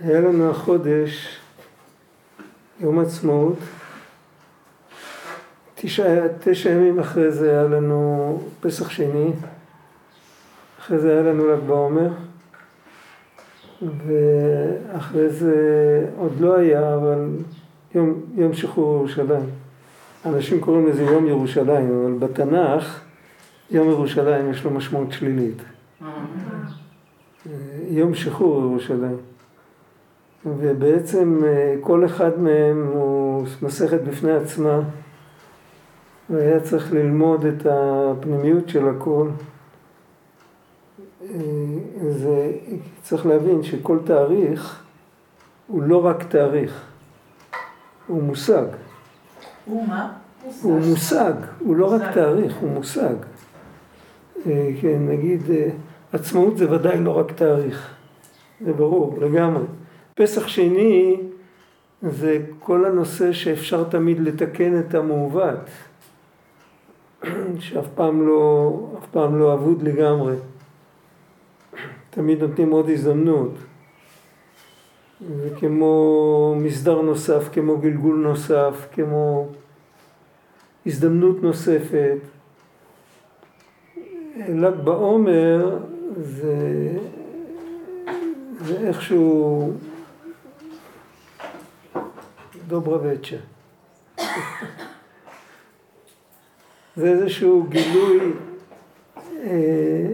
היה לנו החודש יום עצמאות, תשע, תשע ימים אחרי זה היה לנו פסח שני, אחרי זה היה לנו ל"ג בעומר, ואחרי זה עוד לא היה, אבל יום, יום שחרור ירושלים. אנשים קוראים לזה יום ירושלים, אבל בתנ"ך יום ירושלים יש לו משמעות שלילית. יום שחרור ירושלים. ובעצם אה, כל אחד מהם הוא מסכת בפני עצמה, והיה צריך ללמוד את הפנימיות של הכל. אה, זה, צריך להבין שכל תאריך הוא לא רק תאריך, הוא מושג. הוא מה? הוא מושג, הוא לא רק תאריך, הוא מושג. אה, כן, נגיד, עצמאות זה ודאי לא רק תאריך, זה ברור לגמרי. פסח שני זה כל הנושא שאפשר תמיד לתקן את המעוות, שאף פעם לא, אף פעם לא אבוד לגמרי. תמיד נותנים עוד הזדמנות. וכמו מסדר נוסף, כמו גלגול נוסף, כמו הזדמנות נוספת. ל"ג בעומר זה, זה איכשהו דוברבצ'ה. זה איזשהו גילוי, אה,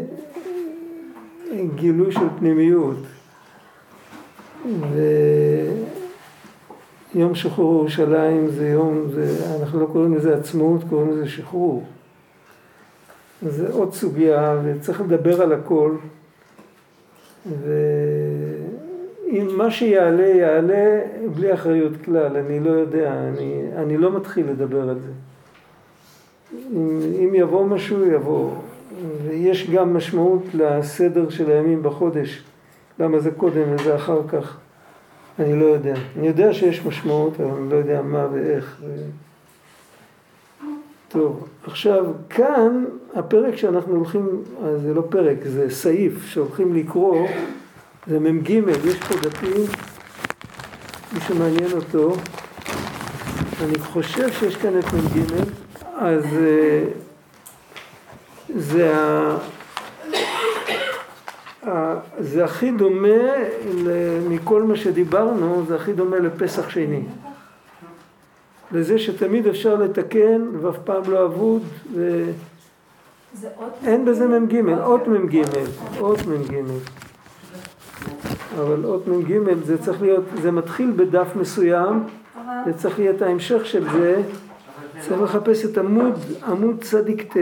גילוי של פנימיות. ויום שחרור ירושלים זה יום, זה, אנחנו לא קוראים לזה עצמאות, קוראים לזה שחרור. זה עוד סוגיה וצריך לדבר על הכל. ו... אם מה שיעלה יעלה בלי אחריות כלל, אני לא יודע, אני, אני לא מתחיל לדבר על זה. אם, אם יבוא משהו יבוא, ויש גם משמעות לסדר של הימים בחודש, למה זה קודם וזה אחר כך, אני לא יודע. אני יודע שיש משמעות, אבל אני לא יודע מה ואיך. ו... טוב, עכשיו כאן הפרק שאנחנו הולכים, זה לא פרק, זה סעיף שהולכים לקרוא זה מ"ג, יש פה דפים, מי שמעניין אותו, אני חושב שיש כאן את מ"ג, אז אה, זה, ה... זה הכי דומה מכל מה שדיברנו, זה הכי דומה לפסח שני. לזה שתמיד אפשר לתקן ואף פעם לא אבוד ו... אין בזה מ"ג, אות מ"ג, אות מ"ג. אבל אות מ"ג זה צריך להיות, זה מתחיל בדף מסוים, זה צריך להיות ההמשך של זה, צריך לחפש את עמוד, עמוד צדיק ט'.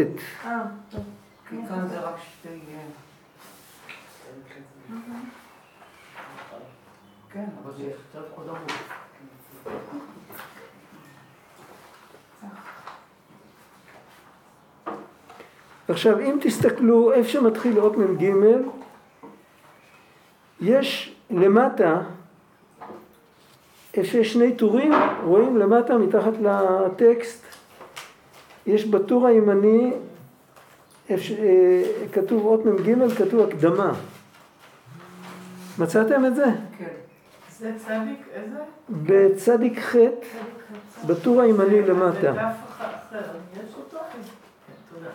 כן, עכשיו אם תסתכלו איפה שמתחיל אות מ"ג יש למטה, איפה שיש שני טורים, רואים למטה מתחת לטקסט, יש בטור הימני, איפה, אה, כתוב אות מ"ג, כתוב הקדמה. מצאתם את זה? כן. זה צדיק איזה? בצדיק ח', בטור הימני למטה. בדף אחר, יש אותו? כן, תודה.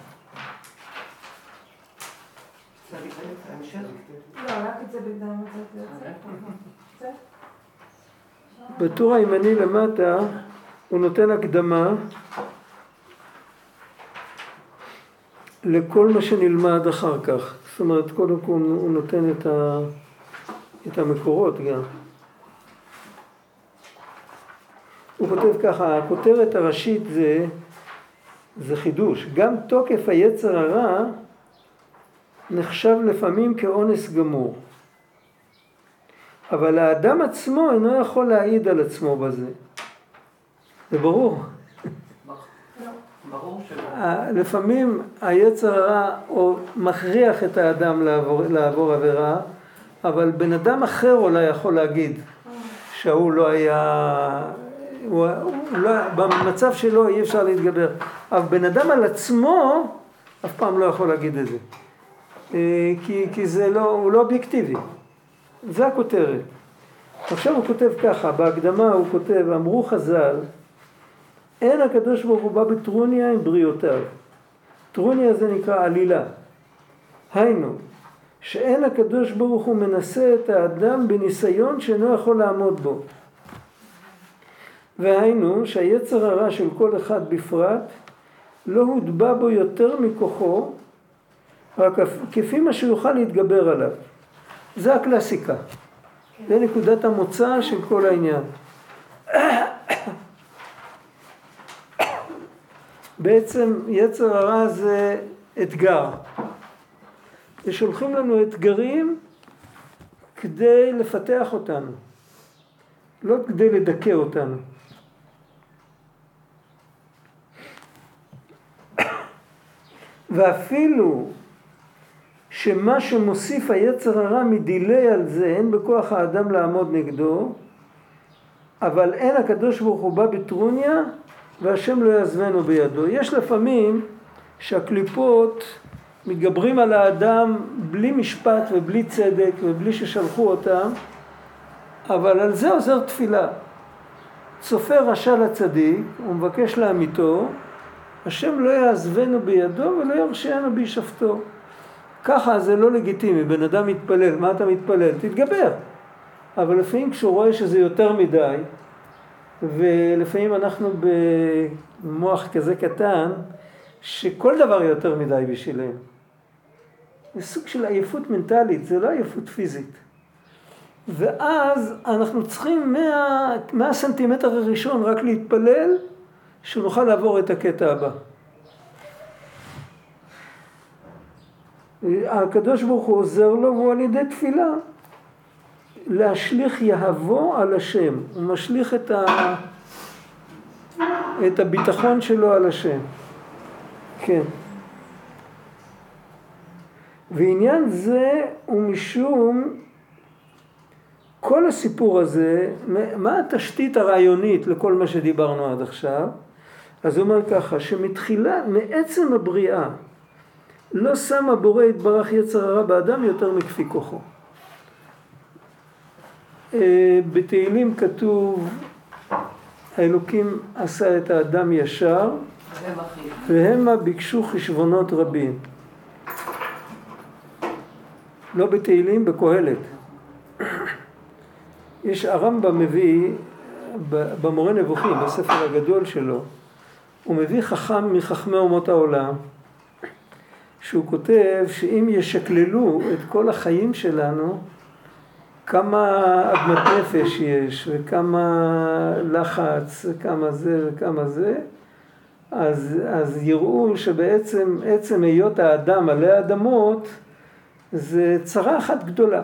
בטור הימני למטה הוא נותן הקדמה לכל מה שנלמד אחר כך. זאת אומרת, קודם כל הוא נותן את, ה, את המקורות גם. הוא כותב ככה, הכותרת הראשית זה, זה חידוש. גם תוקף היצר הרע נחשב לפעמים כאונס גמור. אבל האדם עצמו אינו יכול להעיד על עצמו בזה. זה ברור. לפעמים היצר הרע מכריח את האדם לעבור, לעבור עבירה, אבל בן אדם אחר אולי יכול להגיד שההוא לא היה, הוא, הוא לא, במצב שלו אי אפשר להתגבר, אבל בן אדם על עצמו אף פעם לא יכול להגיד את זה. אה, כי, כי זה לא, הוא לא אובייקטיבי. זה הכותרת. עכשיו הוא כותב ככה, בהקדמה הוא כותב, אמרו חז"ל, אין הקדוש ברוך הוא בא בטרוניה עם בריאותיו. טרוניה זה נקרא עלילה. היינו, שאין הקדוש ברוך הוא מנסה את האדם בניסיון שאינו יכול לעמוד בו. והיינו שהיצר הרע של כל אחד בפרט לא הוטבע בו יותר מכוחו, רק כפי מה שהוא יוכל להתגבר עליו. זה הקלאסיקה. זה נקודת המוצא של כל העניין. בעצם יצר הרע זה אתגר. ושולחים לנו אתגרים כדי לפתח אותנו, לא כדי לדכא אותנו. ואפילו שמה שמוסיף היצר הרע מדילי על זה, אין בכוח האדם לעמוד נגדו, אבל אין הקדוש ברוך הוא בא בטרוניה והשם לא יעזבנו בידו. יש לפעמים שהקליפות מתגברים על האדם בלי משפט ובלי צדק ובלי ששלחו אותם, אבל על זה עוזר תפילה. צופה רשע לצדיק, הוא מבקש לאמיתו, השם לא יעזבנו בידו ולא ירשיענו בישפטו. ככה זה לא לגיטימי, בן אדם מתפלל, מה אתה מתפלל? תתגבר. אבל לפעמים כשהוא רואה שזה יותר מדי, ולפעמים אנחנו במוח כזה קטן, שכל דבר יותר מדי בשבילם. זה סוג של עייפות מנטלית, זה לא עייפות פיזית. ואז אנחנו צריכים מה, מהסנטימטר הראשון רק להתפלל שנוכל לעבור את הקטע הבא. הקדוש ברוך הוא עוזר לו והוא על ידי תפילה להשליך יהבו על השם. הוא משליך את, ה... את הביטחון שלו על השם. כן. ועניין זה הוא משום כל הסיפור הזה, מה התשתית הרעיונית לכל מה שדיברנו עד עכשיו? אז הוא אומר ככה, שמתחילה, מעצם הבריאה, לא שם הבורא יתברך יצר הרע באדם יותר מכפי כוחו. אה, בתהילים כתוב, האלוקים עשה את האדם ישר, והמה ביקשו חשבונות רבים. לא בתהילים, בקהלת. יש הרמב"ם מביא, במורה נבוכים, בספר הגדול שלו, הוא מביא חכם מחכמי אומות העולם, שהוא כותב שאם ישקללו את כל החיים שלנו, כמה אדמת נפש יש, וכמה לחץ, וכמה זה וכמה זה, אז, אז יראו שבעצם עצם היות האדם עלי האדמות זה צרה אחת גדולה.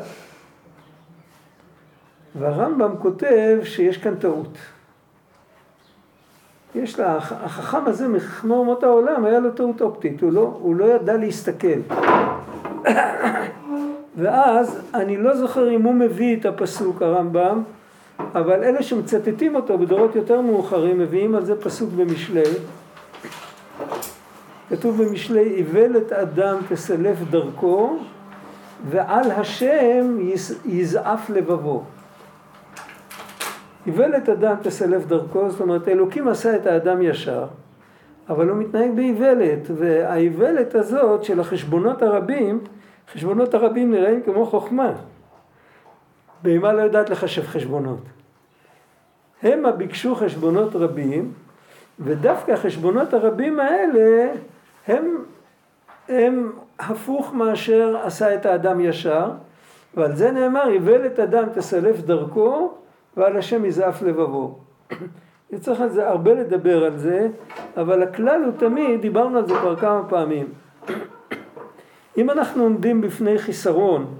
והרמב"ם כותב שיש כאן טעות. יש לה, החכם הזה מחכמי אומות העולם, היה לו טעות אופטית, הוא לא, הוא לא ידע להסתכל. ואז אני לא זוכר אם הוא מביא את הפסוק הרמב"ם, אבל אלה שמצטטים אותו בדורות יותר מאוחרים מביאים על זה פסוק במשלי. כתוב במשלי, איוולת אדם תסלף דרכו ועל השם יזעף לבבו. איוולת אדם תסלף דרכו, זאת אומרת אלוקים עשה את האדם ישר, אבל הוא מתנהג באיוולת, והאיוולת הזאת של החשבונות הרבים, חשבונות הרבים נראים כמו חוכמה. בהמה לא יודעת לחשב חשבונות. המה ביקשו חשבונות רבים, ודווקא החשבונות הרבים האלה הם, הם הפוך מאשר עשה את האדם ישר, ועל זה נאמר, איוולת אדם תסלף דרכו ועל השם יזעף לבבו. צריך על זה הרבה לדבר על זה, אבל הכלל הוא תמיד, דיברנו על זה כבר כמה פעמים. אם אנחנו עומדים בפני חיסרון,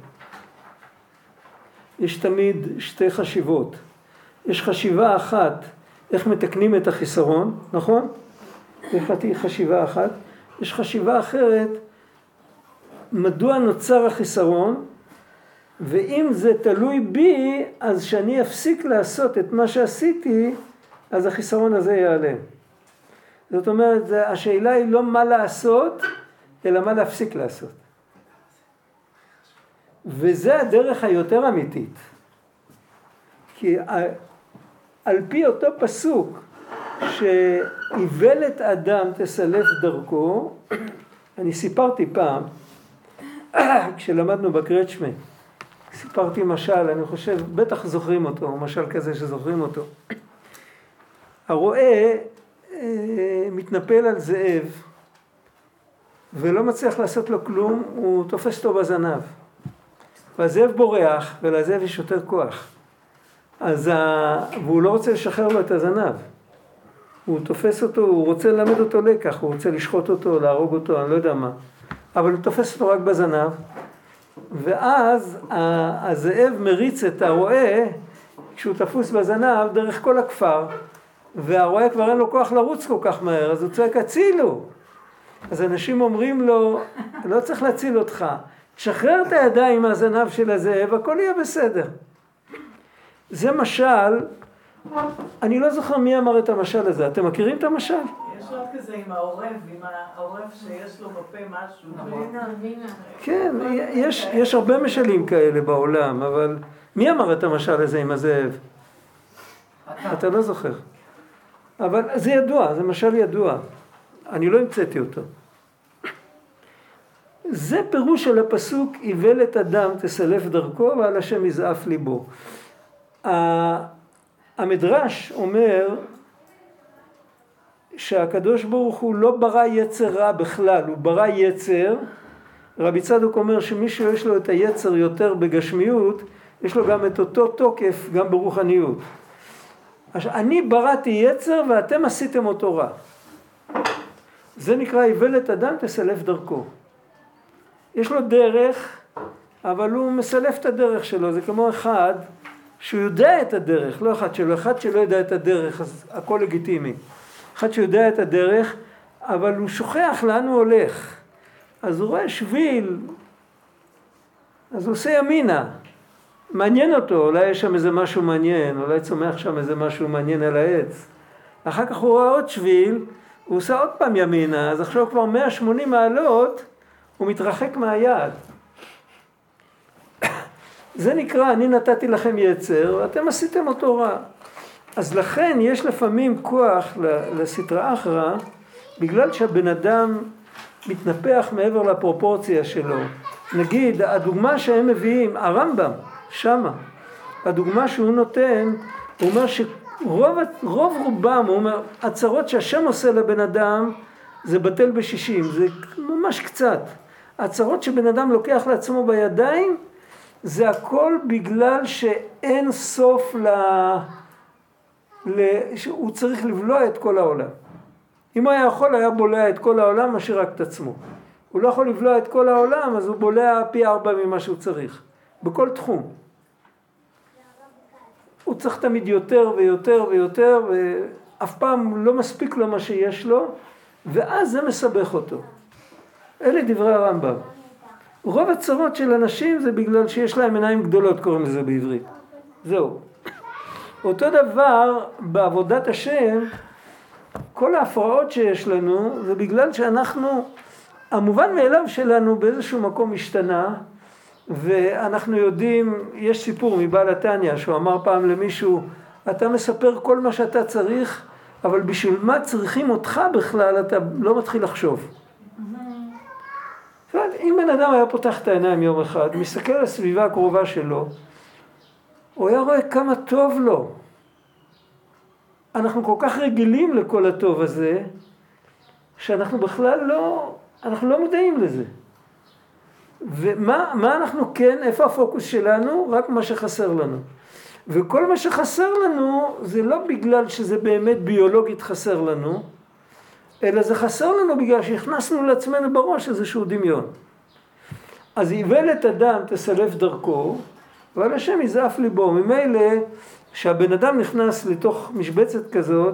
יש תמיד שתי חשיבות. יש חשיבה אחת, איך מתקנים את החיסרון, נכון? יש חשיבה אחת. יש חשיבה אחרת, מדוע נוצר החיסרון, ואם זה תלוי בי, אז שאני אפסיק לעשות את מה שעשיתי, אז החיסרון הזה ייעלם. זאת אומרת, השאלה היא לא מה לעשות, אלא מה להפסיק לעשות. וזה הדרך היותר אמיתית. כי על פי אותו פסוק שאיוולת אדם תסלף דרכו, אני סיפרתי פעם, כשלמדנו בקרצ'מה, סיפרתי משל, אני חושב, בטח זוכרים אותו, משל כזה שזוכרים אותו. הרועה אה, מתנפל על זאב ולא מצליח לעשות לו כלום, הוא תופס אותו בזנב. והזאב בורח ולזאב יש יותר כוח. אז ה... והוא לא רוצה לשחרר לו את הזנב. הוא תופס אותו, הוא רוצה ללמד אותו לקח, הוא רוצה לשחוט אותו, להרוג אותו, אני לא יודע מה. אבל הוא תופס אותו רק בזנב, ואז הזאב מריץ את הרועה, כשהוא תפוס בזנב, דרך כל הכפר, והרועה כבר אין לו כוח לרוץ כל כך מהר, אז הוא צועק הצילו. אז אנשים אומרים לו, לא צריך להציל אותך, תשחרר את הידיים מהזנב של הזאב, הכל יהיה בסדר. זה משל, אני לא זוכר מי אמר את המשל הזה, אתם מכירים את המשל? יש עוד כזה עם העורב, עם העורב שיש לו בפה משהו. כן, יש, יש הרבה משלים כאלה בעולם, אבל מי אמר את המשל הזה עם הזאב? אתה לא זוכר. אבל זה ידוע, זה משל ידוע. אני לא המצאתי אותו. זה פירוש של הפסוק איוולת אדם תסלף דרכו ועל השם יזעף ליבו. המדרש אומר שהקדוש ברוך הוא לא ברא יצר רע בכלל, הוא ברא יצר. רבי צדוק אומר שמי שיש לו את היצר יותר בגשמיות, יש לו גם את אותו תוקף גם ברוחניות. עכשיו, אני בראתי יצר ואתם עשיתם אותו רע. זה נקרא איוולת אדם תסלף דרכו. יש לו דרך, אבל הוא מסלף את הדרך שלו, זה כמו אחד שהוא יודע את הדרך, לא אחד שלו, אחד שלא יודע את הדרך, אז הכל לגיטימי. אחד שיודע את הדרך, אבל הוא שוכח לאן הוא הולך. אז הוא רואה שביל, אז הוא עושה ימינה. מעניין אותו, אולי יש שם איזה משהו מעניין, אולי צומח שם איזה משהו מעניין על העץ. אחר כך הוא רואה עוד שביל, הוא עושה עוד פעם ימינה, אז עכשיו כבר 180 מעלות, הוא מתרחק מהיעד. זה נקרא, אני נתתי לכם יצר, ואתם עשיתם אותו רע. אז לכן יש לפעמים כוח לסטרא אחרא, בגלל שהבן אדם מתנפח מעבר לפרופורציה שלו. נגיד, הדוגמה שהם מביאים, הרמב"ם, שמה, הדוגמה שהוא נותן, הוא אומר שרוב רוב רובם, הוא אומר, הצרות שהשם עושה לבן אדם זה בטל בשישים, זה ממש קצת. הצרות שבן אדם לוקח לעצמו בידיים, זה הכל בגלל שאין סוף ל... ל... שהוא צריך לבלוע את כל העולם. אם היה יכול, היה בולע את כל העולם מאשר רק את עצמו. הוא לא יכול לבלוע את כל העולם, אז הוא בולע פי ארבע ממה שהוא צריך, בכל תחום. הוא צריך תמיד יותר ויותר ויותר, ואף פעם לא מספיק לו מה שיש לו, ואז זה מסבך אותו. אלה דברי הרמב"ם. רוב הצרות של אנשים זה בגלל שיש להם עיניים גדולות, קוראים לזה בעברית. זהו. אותו דבר בעבודת השם, כל ההפרעות שיש לנו זה בגלל שאנחנו, המובן מאליו שלנו באיזשהו מקום השתנה ואנחנו יודעים, יש סיפור מבעל התניא שהוא אמר פעם למישהו, אתה מספר כל מה שאתה צריך, אבל בשביל מה צריכים אותך בכלל אתה לא מתחיל לחשוב. אם בן אדם היה פותח את העיניים יום אחד, מסתכל על הסביבה הקרובה שלו, הוא היה רואה כמה טוב לו. אנחנו כל כך רגילים לכל הטוב הזה, שאנחנו בכלל לא, אנחנו לא מודעים לזה. ומה אנחנו כן, איפה הפוקוס שלנו? רק מה שחסר לנו. וכל מה שחסר לנו זה לא בגלל שזה באמת ביולוגית חסר לנו, אלא זה חסר לנו בגלל שהכנסנו לעצמנו בראש איזשהו דמיון. אז איוולת אדם תסלף דרכו, ועל השם יזעף ליבו. ממילא, כשהבן אדם נכנס לתוך משבצת כזאת,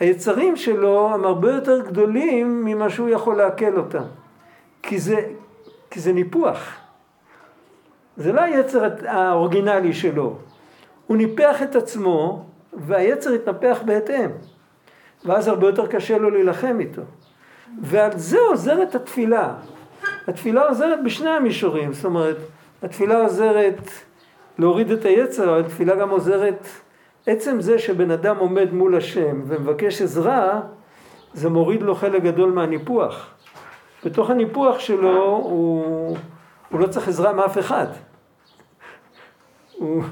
היצרים שלו הם הרבה יותר גדולים ממה שהוא יכול לעכל אותם. כי זה, כי זה ניפוח. זה לא היצר האורגינלי שלו. הוא ניפח את עצמו, והיצר התנפח בהתאם. ואז הרבה יותר קשה לו להילחם איתו. ועל זה עוזרת התפילה. התפילה עוזרת בשני המישורים, זאת אומרת, התפילה עוזרת להוריד את היצר, אבל תפילה גם עוזרת, עצם זה שבן אדם עומד מול השם ומבקש עזרה, זה מוריד לו חלק גדול מהניפוח. בתוך הניפוח שלו הוא, הוא לא צריך עזרה מאף אחד. הוא,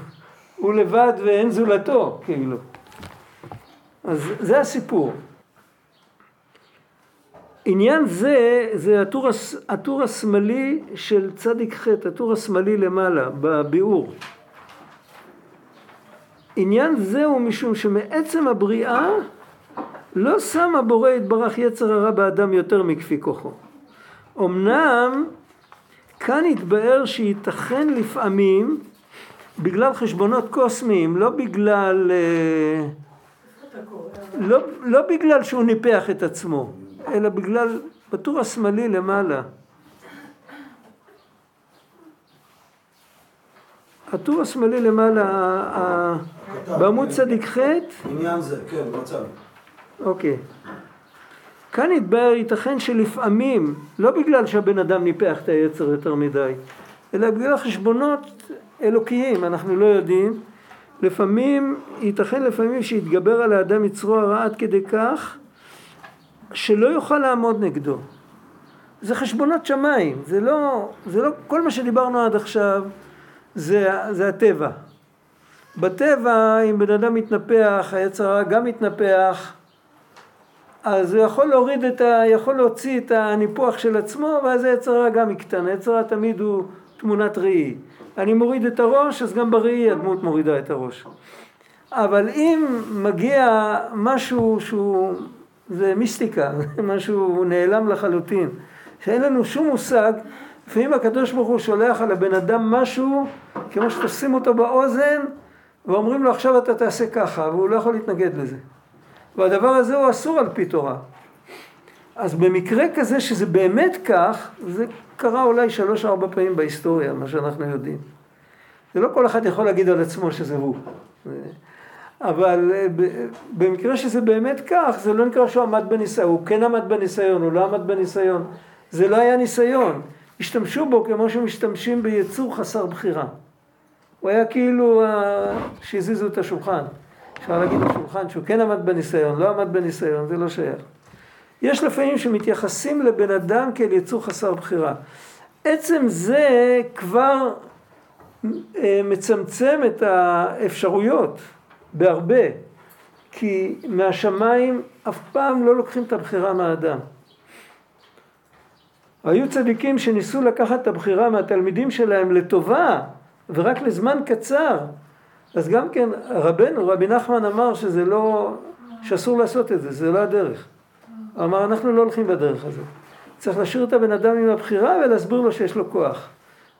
הוא לבד ואין זולתו, כאילו. אז זה הסיפור. עניין זה, זה הטור, הטור השמאלי של צדיק ח', הטור השמאלי למעלה, בביאור. עניין זה הוא משום שמעצם הבריאה לא שם הבורא יתברך יצר הרע באדם יותר מכפי כוחו. אמנם כאן התבאר שייתכן לפעמים בגלל חשבונות קוסמיים, לא בגלל, אה, לא, לא בגלל שהוא ניפח את עצמו, אלא בגלל, בטור השמאלי למעלה. הטור השמאלי למעלה, בעמוד צדיק ח' עניין זה, כן, מצב. אוקיי. כאן יתבהר ייתכן שלפעמים, לא בגלל שהבן אדם ניפח את היצר יותר מדי, אלא בגלל חשבונות אלוקיים, אנחנו לא יודעים, לפעמים, ייתכן לפעמים שיתגבר על האדם יצרו הרע עד כדי כך שלא יוכל לעמוד נגדו. זה חשבונות שמיים, זה לא, זה לא, כל מה שדיברנו עד עכשיו זה, זה הטבע. בטבע, אם בן אדם מתנפח, היצר הרע גם מתנפח, אז הוא יכול להוריד את ה... יכול להוציא את הניפוח של עצמו, ואז היצר הרע גם יקטן. היצר הרע תמיד הוא תמונת ראי. אני מוריד את הראש, אז גם בראי הדמות מורידה את הראש. אבל אם מגיע משהו שהוא, זה מיסטיקה, משהו נעלם לחלוטין, שאין לנו שום מושג, לפעמים הקדוש ברוך הוא שולח על הבן אדם משהו, כמו שתשים אותו באוזן, ואומרים לו עכשיו אתה תעשה ככה, והוא לא יכול להתנגד לזה. והדבר הזה הוא אסור על פי תורה. אז במקרה כזה שזה באמת כך, זה קרה אולי שלוש-ארבע פעמים בהיסטוריה, מה שאנחנו יודעים. זה לא כל אחד יכול להגיד על עצמו שזה הוא. אבל אה, במקרה שזה באמת כך, זה לא נקרא שהוא עמד בניסיון, הוא כן עמד בניסיון, הוא לא עמד בניסיון. זה לא היה ניסיון. השתמשו בו כמו שמשתמשים ביצור חסר בחירה. הוא היה כאילו שהזיזו את השולחן. אפשר להגיד בשולחן שהוא כן עמד בניסיון, לא עמד בניסיון, זה לא שייך. יש לפעמים שמתייחסים לבן אדם כאל יצור חסר בחירה. עצם זה כבר אה, מצמצם את האפשרויות בהרבה, כי מהשמיים אף פעם לא לוקחים את הבחירה מהאדם. היו צדיקים שניסו לקחת את הבחירה מהתלמידים שלהם לטובה ורק לזמן קצר. אז גם כן רבנו, רבי נחמן אמר שזה לא, שאסור לעשות את זה, זה לא הדרך. הוא אמר אנחנו לא הולכים בדרך הזאת. צריך להשאיר את הבן אדם עם הבחירה ולהסביר לו שיש לו כוח.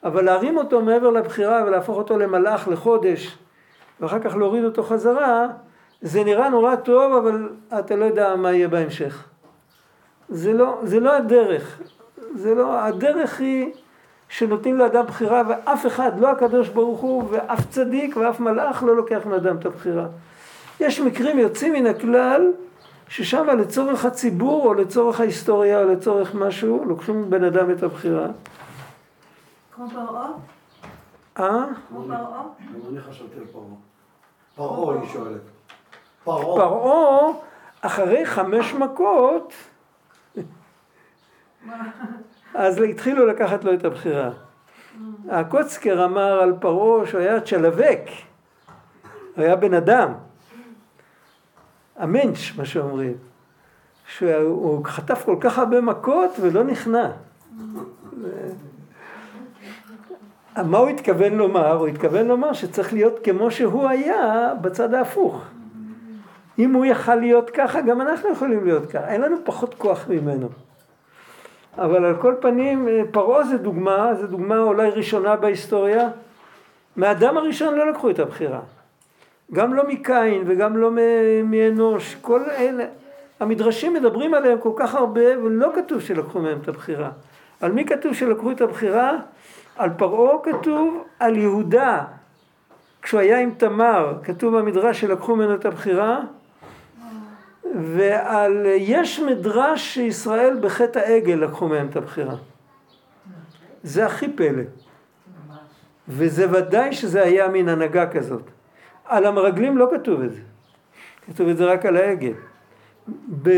אבל להרים אותו מעבר לבחירה ולהפוך אותו למלאך לחודש ואחר כך להוריד אותו חזרה, זה נראה נורא טוב, אבל אתה לא יודע מה יהיה בהמשך. זה לא, זה לא הדרך. זה לא, הדרך היא שנותנים לאדם בחירה ואף אחד, לא הקדוש ברוך הוא ואף צדיק ואף מלאך לא לוקח מאדם את הבחירה. יש מקרים יוצאים מן הכלל ששם לצורך הציבור או לצורך ההיסטוריה או לצורך משהו לוקחים מבן אדם את הבחירה. כמו פרעה? אה? כמו פרעה? אני חשבתי על פרעה. פרעה היא שואלת. פרעה. פרעה אחרי חמש מכות אז התחילו לקחת לו את הבחירה. הקוצקר אמר על פרעה שהוא היה צ'לווק, הוא היה בן אדם, המנש מה שאומרים, שהוא חטף כל כך הרבה מכות ולא נכנע. מה הוא התכוון לומר? הוא התכוון לומר שצריך להיות כמו שהוא היה בצד ההפוך. אם הוא יכל להיות ככה, גם אנחנו יכולים להיות ככה. אין לנו פחות כוח ממנו. אבל על כל פנים, אה, פרעה זה דוגמה, זו דוגמה אולי ראשונה בהיסטוריה. מהאדם הראשון לא לקחו את הבחירה. גם לא מקין וגם לא מאנוש. כל אלה, המדרשים מדברים עליהם כל כך הרבה, ולא כתוב שלקחו מהם את הבחירה. על מי כתוב שלקחו את הבחירה? על פרעה כתוב, על יהודה. כשהוא היה עם תמר, כתוב במדרש שלקחו ממנו את הבחירה. ועל יש מדרש שישראל בחטא העגל לקחו מהם את הבחירה. זה הכי פלא. וזה ודאי שזה היה מין הנהגה כזאת. על המרגלים לא כתוב את זה, כתוב את זה רק על העגל.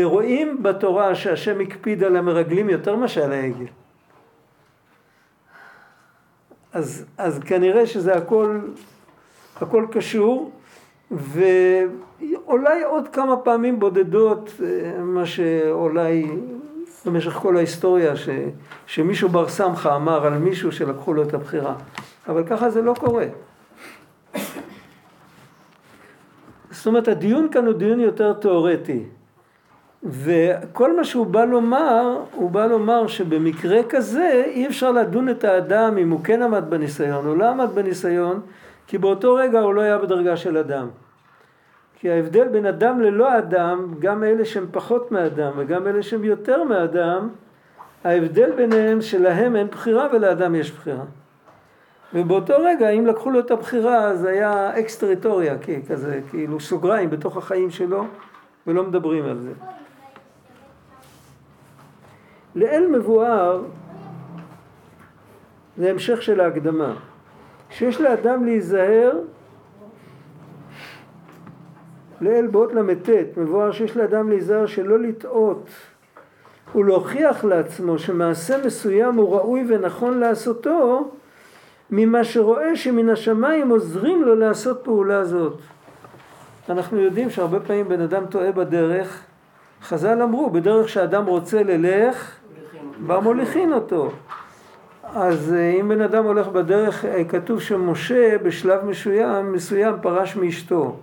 רואים בתורה שהשם הקפיד על המרגלים יותר מאשר על העגל. אז, אז כנראה שזה הכל, הכל קשור, ואולי עוד כמה פעמים בודדות, אה, מה שאולי במשך כל ההיסטוריה, ש, שמישהו בר סמכה אמר על מישהו שלקחו לו את הבחירה. אבל ככה זה לא קורה. זאת אומרת, הדיון כאן הוא דיון יותר תיאורטי. וכל מה שהוא בא לומר, הוא בא לומר שבמקרה כזה אי אפשר לדון את האדם אם הוא כן עמד בניסיון, הוא לא עמד בניסיון, כי באותו רגע הוא לא היה בדרגה של אדם. כי ההבדל בין אדם ללא אדם, גם אלה שהם פחות מאדם וגם אלה שהם יותר מאדם, ההבדל ביניהם שלהם אין בחירה ולאדם יש בחירה. ובאותו רגע אם לקחו לו את הבחירה זה היה אקס טריטוריה כזה, כאילו סוגריים בתוך החיים שלו ולא מדברים על זה. לאל מבואר זה המשך של ההקדמה שיש לאדם להיזהר לאל באות ל"ט מבואר שיש לאדם להיזהר שלא לטעות ולהוכיח לעצמו שמעשה מסוים הוא ראוי ונכון לעשותו ממה שרואה שמן השמיים עוזרים לו לעשות פעולה זאת. אנחנו יודעים שהרבה פעמים בן אדם טועה בדרך, חז"ל אמרו, בדרך שאדם רוצה ללך, בה מוליכין אותו. אז אה, אם בן אדם הולך בדרך, אה, כתוב שמשה בשלב מסוים, מסוים פרש מאשתו.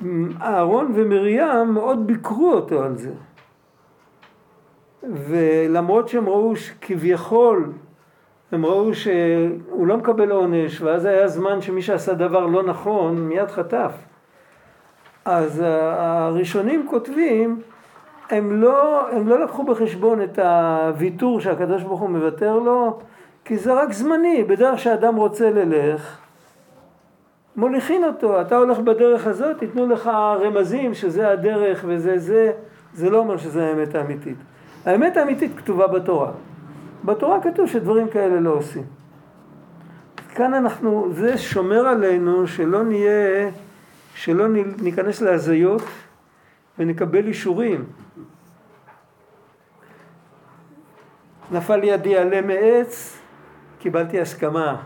ואהרון ומרים מאוד ביקרו אותו על זה. ולמרות שהם ראו שכביכול, הם ראו שהוא לא מקבל עונש, ואז היה זמן שמי שעשה דבר לא נכון מיד חטף. אז הראשונים כותבים, הם לא, הם לא לקחו בחשבון את הוויתור שהקדוש ברוך הוא מוותר לו, כי זה רק זמני, בדרך שאדם רוצה ללך, מוליכין אותו, אתה הולך בדרך הזאת, ייתנו לך רמזים שזה הדרך וזה זה, זה לא אומר שזה האמת האמיתית. האמת האמיתית כתובה בתורה. בתורה כתוב שדברים כאלה לא עושים. כאן אנחנו, זה שומר עלינו שלא נהיה, שלא ניכנס להזיות ונקבל אישורים. נפל ידי עלה מעץ, קיבלתי הסכמה.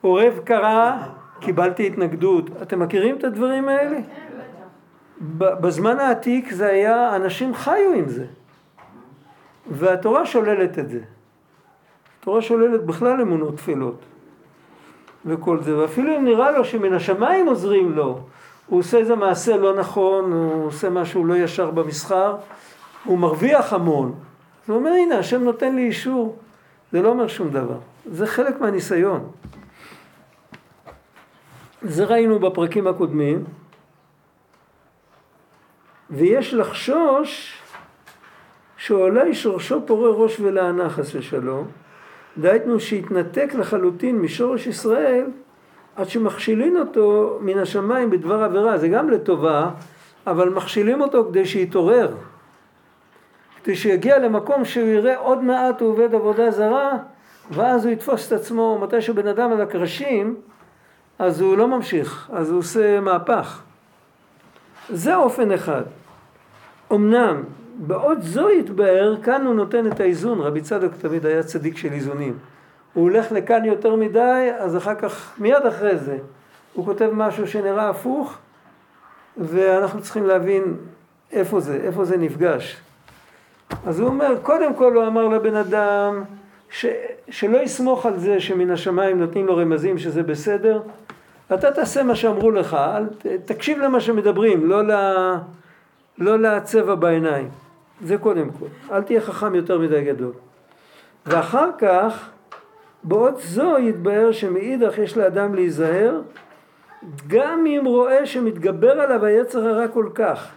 עורב קרה, קיבלתי התנגדות. אתם מכירים את הדברים האלה? בזמן העתיק זה היה, אנשים חיו עם זה. והתורה שוללת את זה. התורה שוללת בכלל אמונות תפילות וכל זה, ואפילו אם נראה לו שמן השמיים עוזרים לו, הוא עושה איזה מעשה לא נכון, הוא עושה משהו לא ישר במסחר, הוא מרוויח המון. הוא אומר הנה השם נותן לי אישור, זה לא אומר שום דבר, זה חלק מהניסיון. זה ראינו בפרקים הקודמים, ויש לחשוש שאולי שורשו פורה ראש ולענה חס ושלום, דהיינו שהתנתק לחלוטין משורש ישראל עד שמכשילין אותו מן השמיים בדבר עבירה, זה גם לטובה, אבל מכשילים אותו כדי שיתעורר, כדי שיגיע למקום שהוא יראה עוד מעט הוא עובד עבודה זרה, ואז הוא יתפוס את עצמו, מתי שבן אדם על הקרשים, אז הוא לא ממשיך, אז הוא עושה מהפך. זה אופן אחד. אמנם בעוד זו יתבהר, כאן הוא נותן את האיזון, רבי צדוק תמיד היה צדיק של איזונים. הוא הולך לכאן יותר מדי, אז אחר כך, מיד אחרי זה, הוא כותב משהו שנראה הפוך, ואנחנו צריכים להבין איפה זה, איפה זה נפגש. אז הוא אומר, קודם כל הוא אמר לבן אדם, ש, שלא יסמוך על זה שמן השמיים נותנים לו רמזים שזה בסדר, אתה תעשה מה שאמרו לך, אל, תקשיב למה שמדברים, לא, ל, לא לצבע בעיניים. זה קודם כל. אל תהיה חכם יותר מדי גדול. ואחר כך, בעוד זו יתבהר שמאידך יש לאדם להיזהר, גם אם רואה שמתגבר עליו היצר הרע כל כך,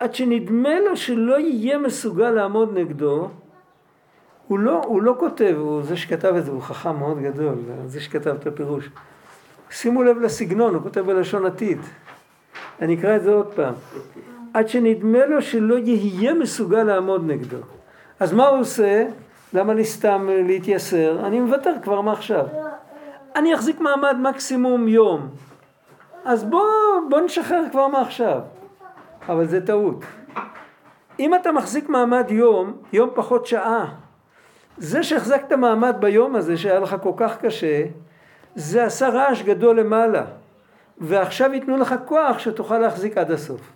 עד שנדמה לו שלא יהיה מסוגל לעמוד נגדו, הוא לא, הוא לא כותב, הוא זה שכתב את זה, הוא חכם מאוד גדול, זה שכתב את הפירוש. שימו לב לסגנון, הוא כותב בלשון עתיד. אני אקרא את זה עוד פעם. עד שנדמה לו שלא יהיה מסוגל לעמוד נגדו. אז מה הוא עושה? למה לי סתם להתייסר? אני מוותר כבר מעכשיו. אני אחזיק מעמד מקסימום יום. אז בוא, בוא נשחרר כבר מעכשיו. אבל זה טעות. אם אתה מחזיק מעמד יום, יום פחות שעה, זה שהחזקת מעמד ביום הזה שהיה לך כל כך קשה, זה עשה רעש גדול למעלה. ועכשיו ייתנו לך כוח שתוכל להחזיק עד הסוף.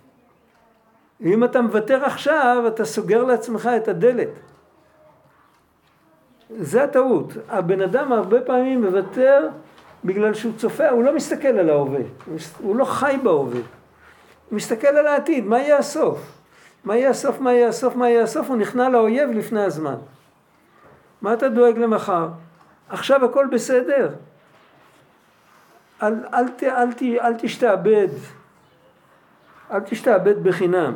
אם אתה מוותר עכשיו, אתה סוגר לעצמך את הדלת. זה הטעות. הבן אדם הרבה פעמים מוותר בגלל שהוא צופה, הוא לא מסתכל על ההווה, הוא לא חי בהווה. הוא מסתכל על העתיד, מה יהיה הסוף? מה יהיה הסוף, מה יהיה הסוף, מה יהיה הסוף? הוא נכנע לאויב לפני הזמן. מה אתה דואג למחר? עכשיו הכל בסדר. אל, אל, אל, אל, אל תשתעבד. אל תשתעבד בחינם.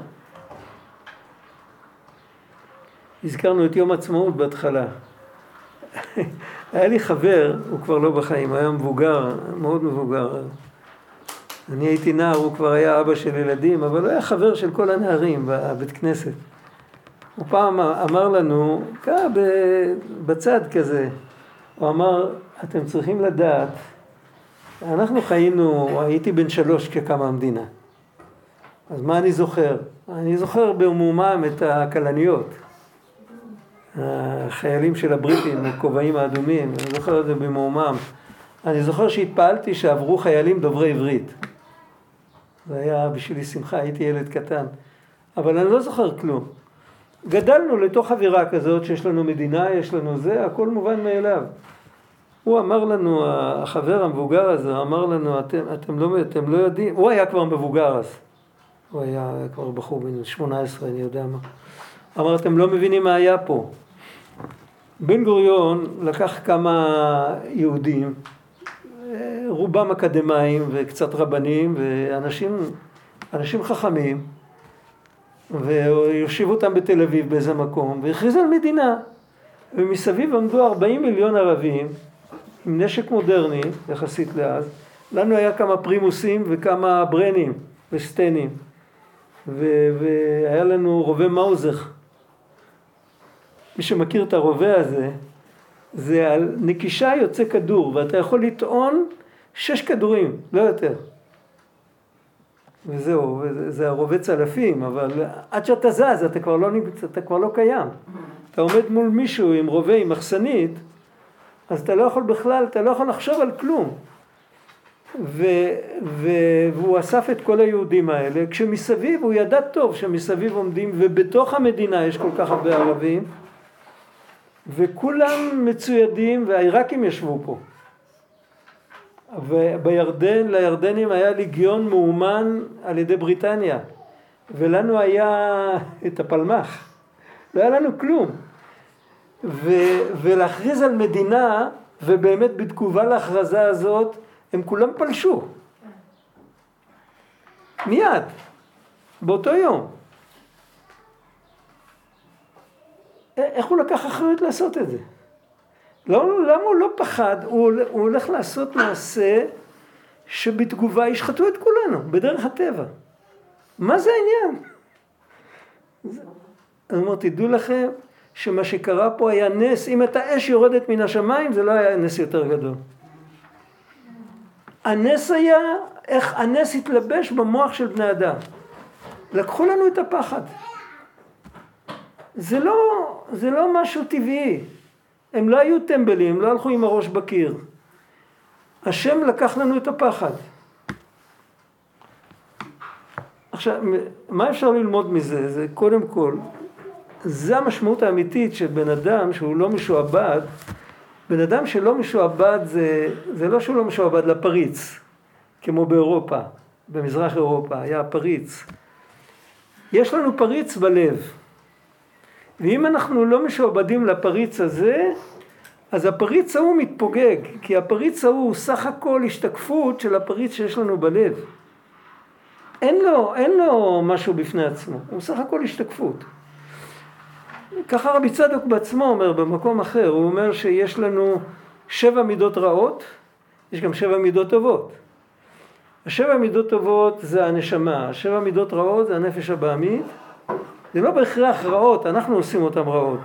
הזכרנו את יום עצמאות בהתחלה. היה לי חבר, הוא כבר לא בחיים, היה מבוגר, מאוד מבוגר. אני הייתי נער, הוא כבר היה אבא של ילדים, אבל הוא היה חבר של כל הנערים בבית כנסת. הוא פעם אמר לנו, ככה בצד כזה, הוא אמר, אתם צריכים לדעת, אנחנו חיינו, הייתי בן שלוש כשקמה המדינה. אז מה אני זוכר? אני זוכר במומם את הכלניות. החיילים של הבריטים, הכובעים האדומים, אני זוכר את זה במעומם. אני זוכר שהתפעלתי שעברו חיילים דוברי עברית. זה היה בשבילי שמחה, הייתי ילד קטן. אבל אני לא זוכר כלום. גדלנו לתוך אווירה כזאת שיש לנו מדינה, יש לנו זה, הכל מובן מאליו. הוא אמר לנו, החבר המבוגר הזה, אמר לנו, אתם, אתם, לא, אתם לא יודעים, הוא היה כבר מבוגר אז. הוא היה כבר בחור בן 18, אני יודע מה. אמר, אתם לא מבינים מה היה פה. בן גוריון לקח כמה יהודים, רובם אקדמאים וקצת רבנים ואנשים אנשים חכמים ויושיב אותם בתל אביב באיזה מקום והכריז על מדינה. ומסביב עמדו 40 מיליון ערבים עם נשק מודרני יחסית לאז לנו היה כמה פרימוסים וכמה ברנים וסטנים. והיה לנו רובה מאוזך מי שמכיר את הרובה הזה, זה על נקישה יוצא כדור, ואתה יכול לטעון שש כדורים, לא יותר. וזהו, זה הרובה צלפים, אבל עד שאתה זז אתה כבר לא, אתה כבר לא קיים. אתה עומד מול מישהו עם רובה, עם מחסנית, אז אתה לא יכול בכלל, אתה לא יכול לחשוב על כלום. ו, ו, והוא אסף את כל היהודים האלה, כשמסביב, הוא ידע טוב שמסביב עומדים, ובתוך המדינה יש כל כך הרבה ערבים, וכולם מצוידים, והעיראקים ישבו פה. ובירדן, לירדנים היה ליגיון מאומן על ידי בריטניה, ולנו היה את הפלמ"ח, לא היה לנו כלום. ו, ולהכריז על מדינה, ובאמת בתגובה להכרזה הזאת, הם כולם פלשו. מיד, באותו יום. איך הוא לקח אחריות לעשות את זה? לא, למה הוא לא פחד? הוא, הוא הולך לעשות מעשה שבתגובה ישחטו את כולנו, בדרך הטבע. מה זה העניין? אני אומר, תדעו לכם שמה שקרה פה היה נס, אם הייתה אש יורדת מן השמיים זה לא היה נס יותר גדול. הנס היה איך הנס התלבש במוח של בני אדם. לקחו לנו את הפחד. זה לא, זה לא משהו טבעי. הם לא היו טמבלים, הם לא הלכו עם הראש בקיר. השם לקח לנו את הפחד. עכשיו, מה אפשר ללמוד מזה? זה קודם כל, זה המשמעות האמיתית של בן אדם שהוא לא משועבד. בן אדם שלא משועבד זה, זה לא שהוא לא משועבד לפריץ, כמו באירופה, במזרח אירופה, היה פריץ. יש לנו פריץ בלב. ואם אנחנו לא משועבדים לפריץ הזה, אז הפריץ ההוא מתפוגג, כי הפריץ ההוא הוא סך הכל השתקפות של הפריץ שיש לנו בלב. אין לו, אין לו משהו בפני עצמו, הוא סך הכל השתקפות. ככה רבי צדוק בעצמו אומר במקום אחר, הוא אומר שיש לנו שבע מידות רעות, יש גם שבע מידות טובות. השבע מידות טובות זה הנשמה, השבע מידות רעות זה הנפש הבעמית, זה לא בהכרח רעות, אנחנו עושים אותן רעות.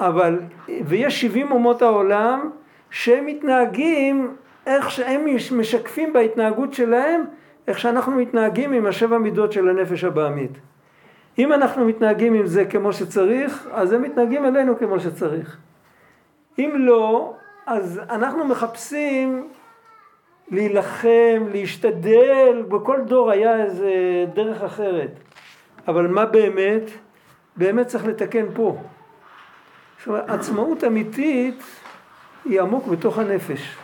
אבל, ויש 70 אומות העולם שהם מתנהגים איך שהם משקפים בהתנהגות שלהם איך שאנחנו מתנהגים עם השבע מידות של הנפש הבעמית. אם אנחנו מתנהגים עם זה כמו שצריך, אז הם מתנהגים אלינו כמו שצריך. אם לא, אז אנחנו מחפשים להילחם, להשתדל, בכל דור היה איזה דרך אחרת. אבל מה באמת? באמת צריך לתקן פה. זאת אומרת, עצמאות אמיתית היא עמוק בתוך הנפש.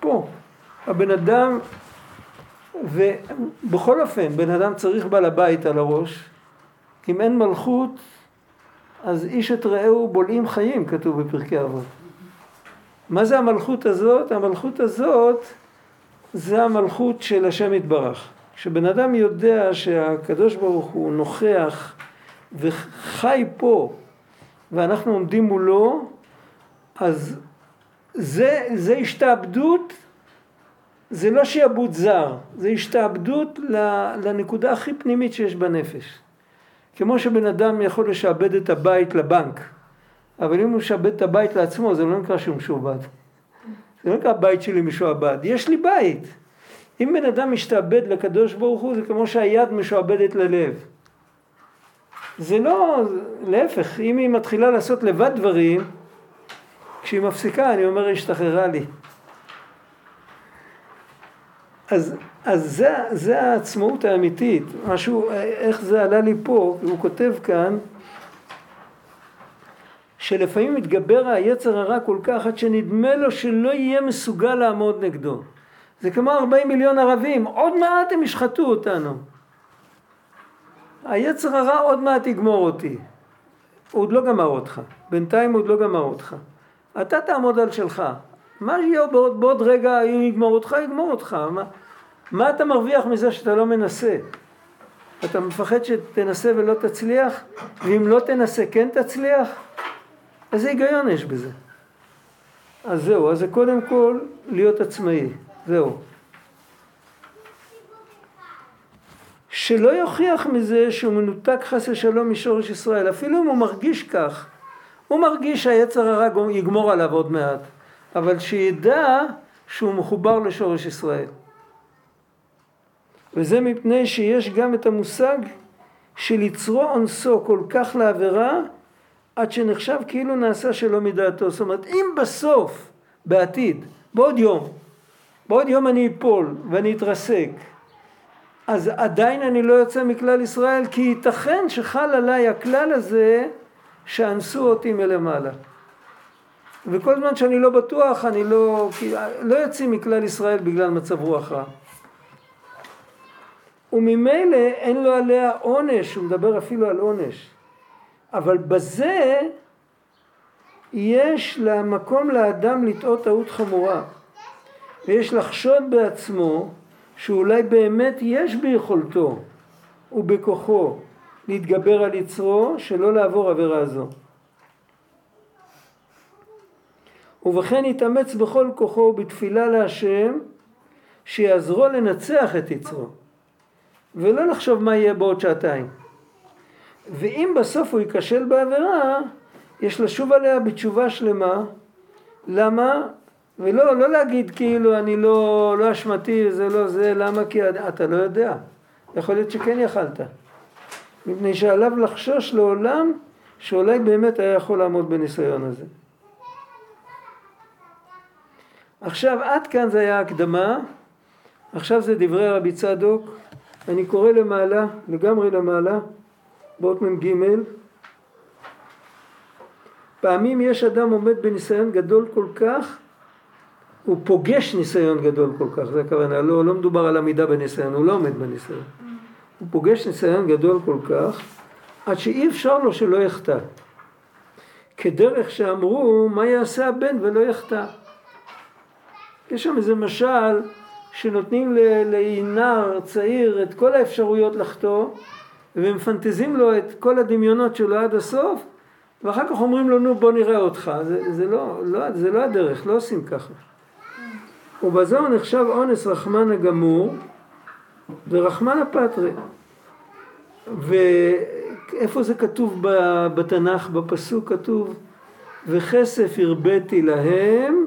פה. הבן אדם, ובכל אופן, בן אדם צריך בעל הבית על הראש. אם אין מלכות, אז איש את רעהו בולעים חיים, כתוב בפרקי אבות. מה זה המלכות הזאת? המלכות הזאת זה המלכות של השם יתברך. כשבן אדם יודע שהקדוש ברוך הוא נוכח וחי פה ואנחנו עומדים מולו, אז זה, זה השתעבדות, זה לא שיעבוד זר, זה השתעבדות לנקודה הכי פנימית שיש בנפש. כמו שבן אדם יכול לשעבד את הבית לבנק, אבל אם הוא משעבד את הבית לעצמו זה לא נקרא שהוא משועבד. זה לא נקרא הבית שלי משועבד, יש לי בית. אם בן אדם משתעבד לקדוש ברוך הוא זה כמו שהיד משועבדת ללב. זה לא, להפך, אם היא מתחילה לעשות לבד דברים, כשהיא מפסיקה אני אומר השתחררה לי. אז, אז זה, זה העצמאות האמיתית, משהו, איך זה עלה לי פה, הוא כותב כאן שלפעמים מתגבר היצר הרע כל כך עד שנדמה לו שלא יהיה מסוגל לעמוד נגדו. זה כמו 40 מיליון ערבים, עוד מעט הם ישחטו אותנו. היצר הרע עוד מעט יגמור אותי. הוא עוד לא גמר אותך, בינתיים הוא עוד לא גמר אותך. אתה תעמוד על שלך. מה יהיה בעוד, בעוד רגע, אם יגמור אותך, יגמור אותך. מה, מה אתה מרוויח מזה שאתה לא מנסה? אתה מפחד שתנסה ולא תצליח? ואם לא תנסה כן תצליח? איזה היגיון יש בזה? אז זהו, אז זה קודם כל להיות עצמאי, זהו. שלא יוכיח מזה שהוא מנותק חס ושלום משורש ישראל, אפילו אם הוא מרגיש כך. הוא מרגיש שהיצר הרע יגמור עליו עוד מעט, אבל שידע שהוא מחובר לשורש ישראל. וזה מפני שיש גם את המושג של יצרו אונסו כל כך לעבירה עד שנחשב כאילו נעשה שלא מדעתו. זאת אומרת, אם בסוף, בעתיד, בעוד יום, בעוד יום אני אפול ואני אתרסק, אז עדיין אני לא יוצא מכלל ישראל, כי ייתכן שחל עליי הכלל הזה שאנסו אותי מלמעלה. וכל זמן שאני לא בטוח, אני לא, לא יוצאים מכלל ישראל בגלל מצב רוח רע. וממילא אין לו עליה עונש, הוא מדבר אפילו על עונש. אבל בזה יש למקום לאדם לטעות טעות חמורה. ויש לחשוד בעצמו שאולי באמת יש ביכולתו ובכוחו להתגבר על יצרו שלא לעבור עבירה זו. ובכן יתאמץ בכל כוחו בתפילה להשם שיעזרו לנצח את יצרו ולא לחשוב מה יהיה בעוד שעתיים. ואם בסוף הוא ייכשל בעבירה, יש לשוב עליה בתשובה שלמה. למה? ולא לא להגיד כאילו אני לא, לא אשמתי, זה לא זה, למה? כי אתה לא יודע. יכול להיות שכן יכלת. מפני שעליו לחשוש לעולם שאולי באמת היה יכול לעמוד בניסיון הזה. עכשיו עד כאן זה היה הקדמה, עכשיו זה דברי רבי צדוק, אני קורא למעלה, לגמרי למעלה. באות מ"ג פעמים יש אדם עומד בניסיון גדול כל כך הוא פוגש ניסיון גדול כל כך, זה הכוונה, לא, לא מדובר על עמידה בניסיון, הוא לא עומד בניסיון. הוא פוגש ניסיון גדול כל כך, עד שאי אפשר לו שלא יחטא. כדרך שאמרו, מה יעשה הבן ולא יחטא. יש שם איזה משל שנותנים לנער צעיר את כל האפשרויות לחטוא, ומפנטזים לו את כל הדמיונות שלו עד הסוף, ואחר כך אומרים לו, נו בוא נראה אותך. זה, זה, לא, לא, זה לא הדרך, לא עושים ככה. ובזו נחשב אונס רחמן הגמור ורחמן הפטרי. איפה זה כתוב בתנ"ך, בפסוק כתוב וכסף הרביתי להם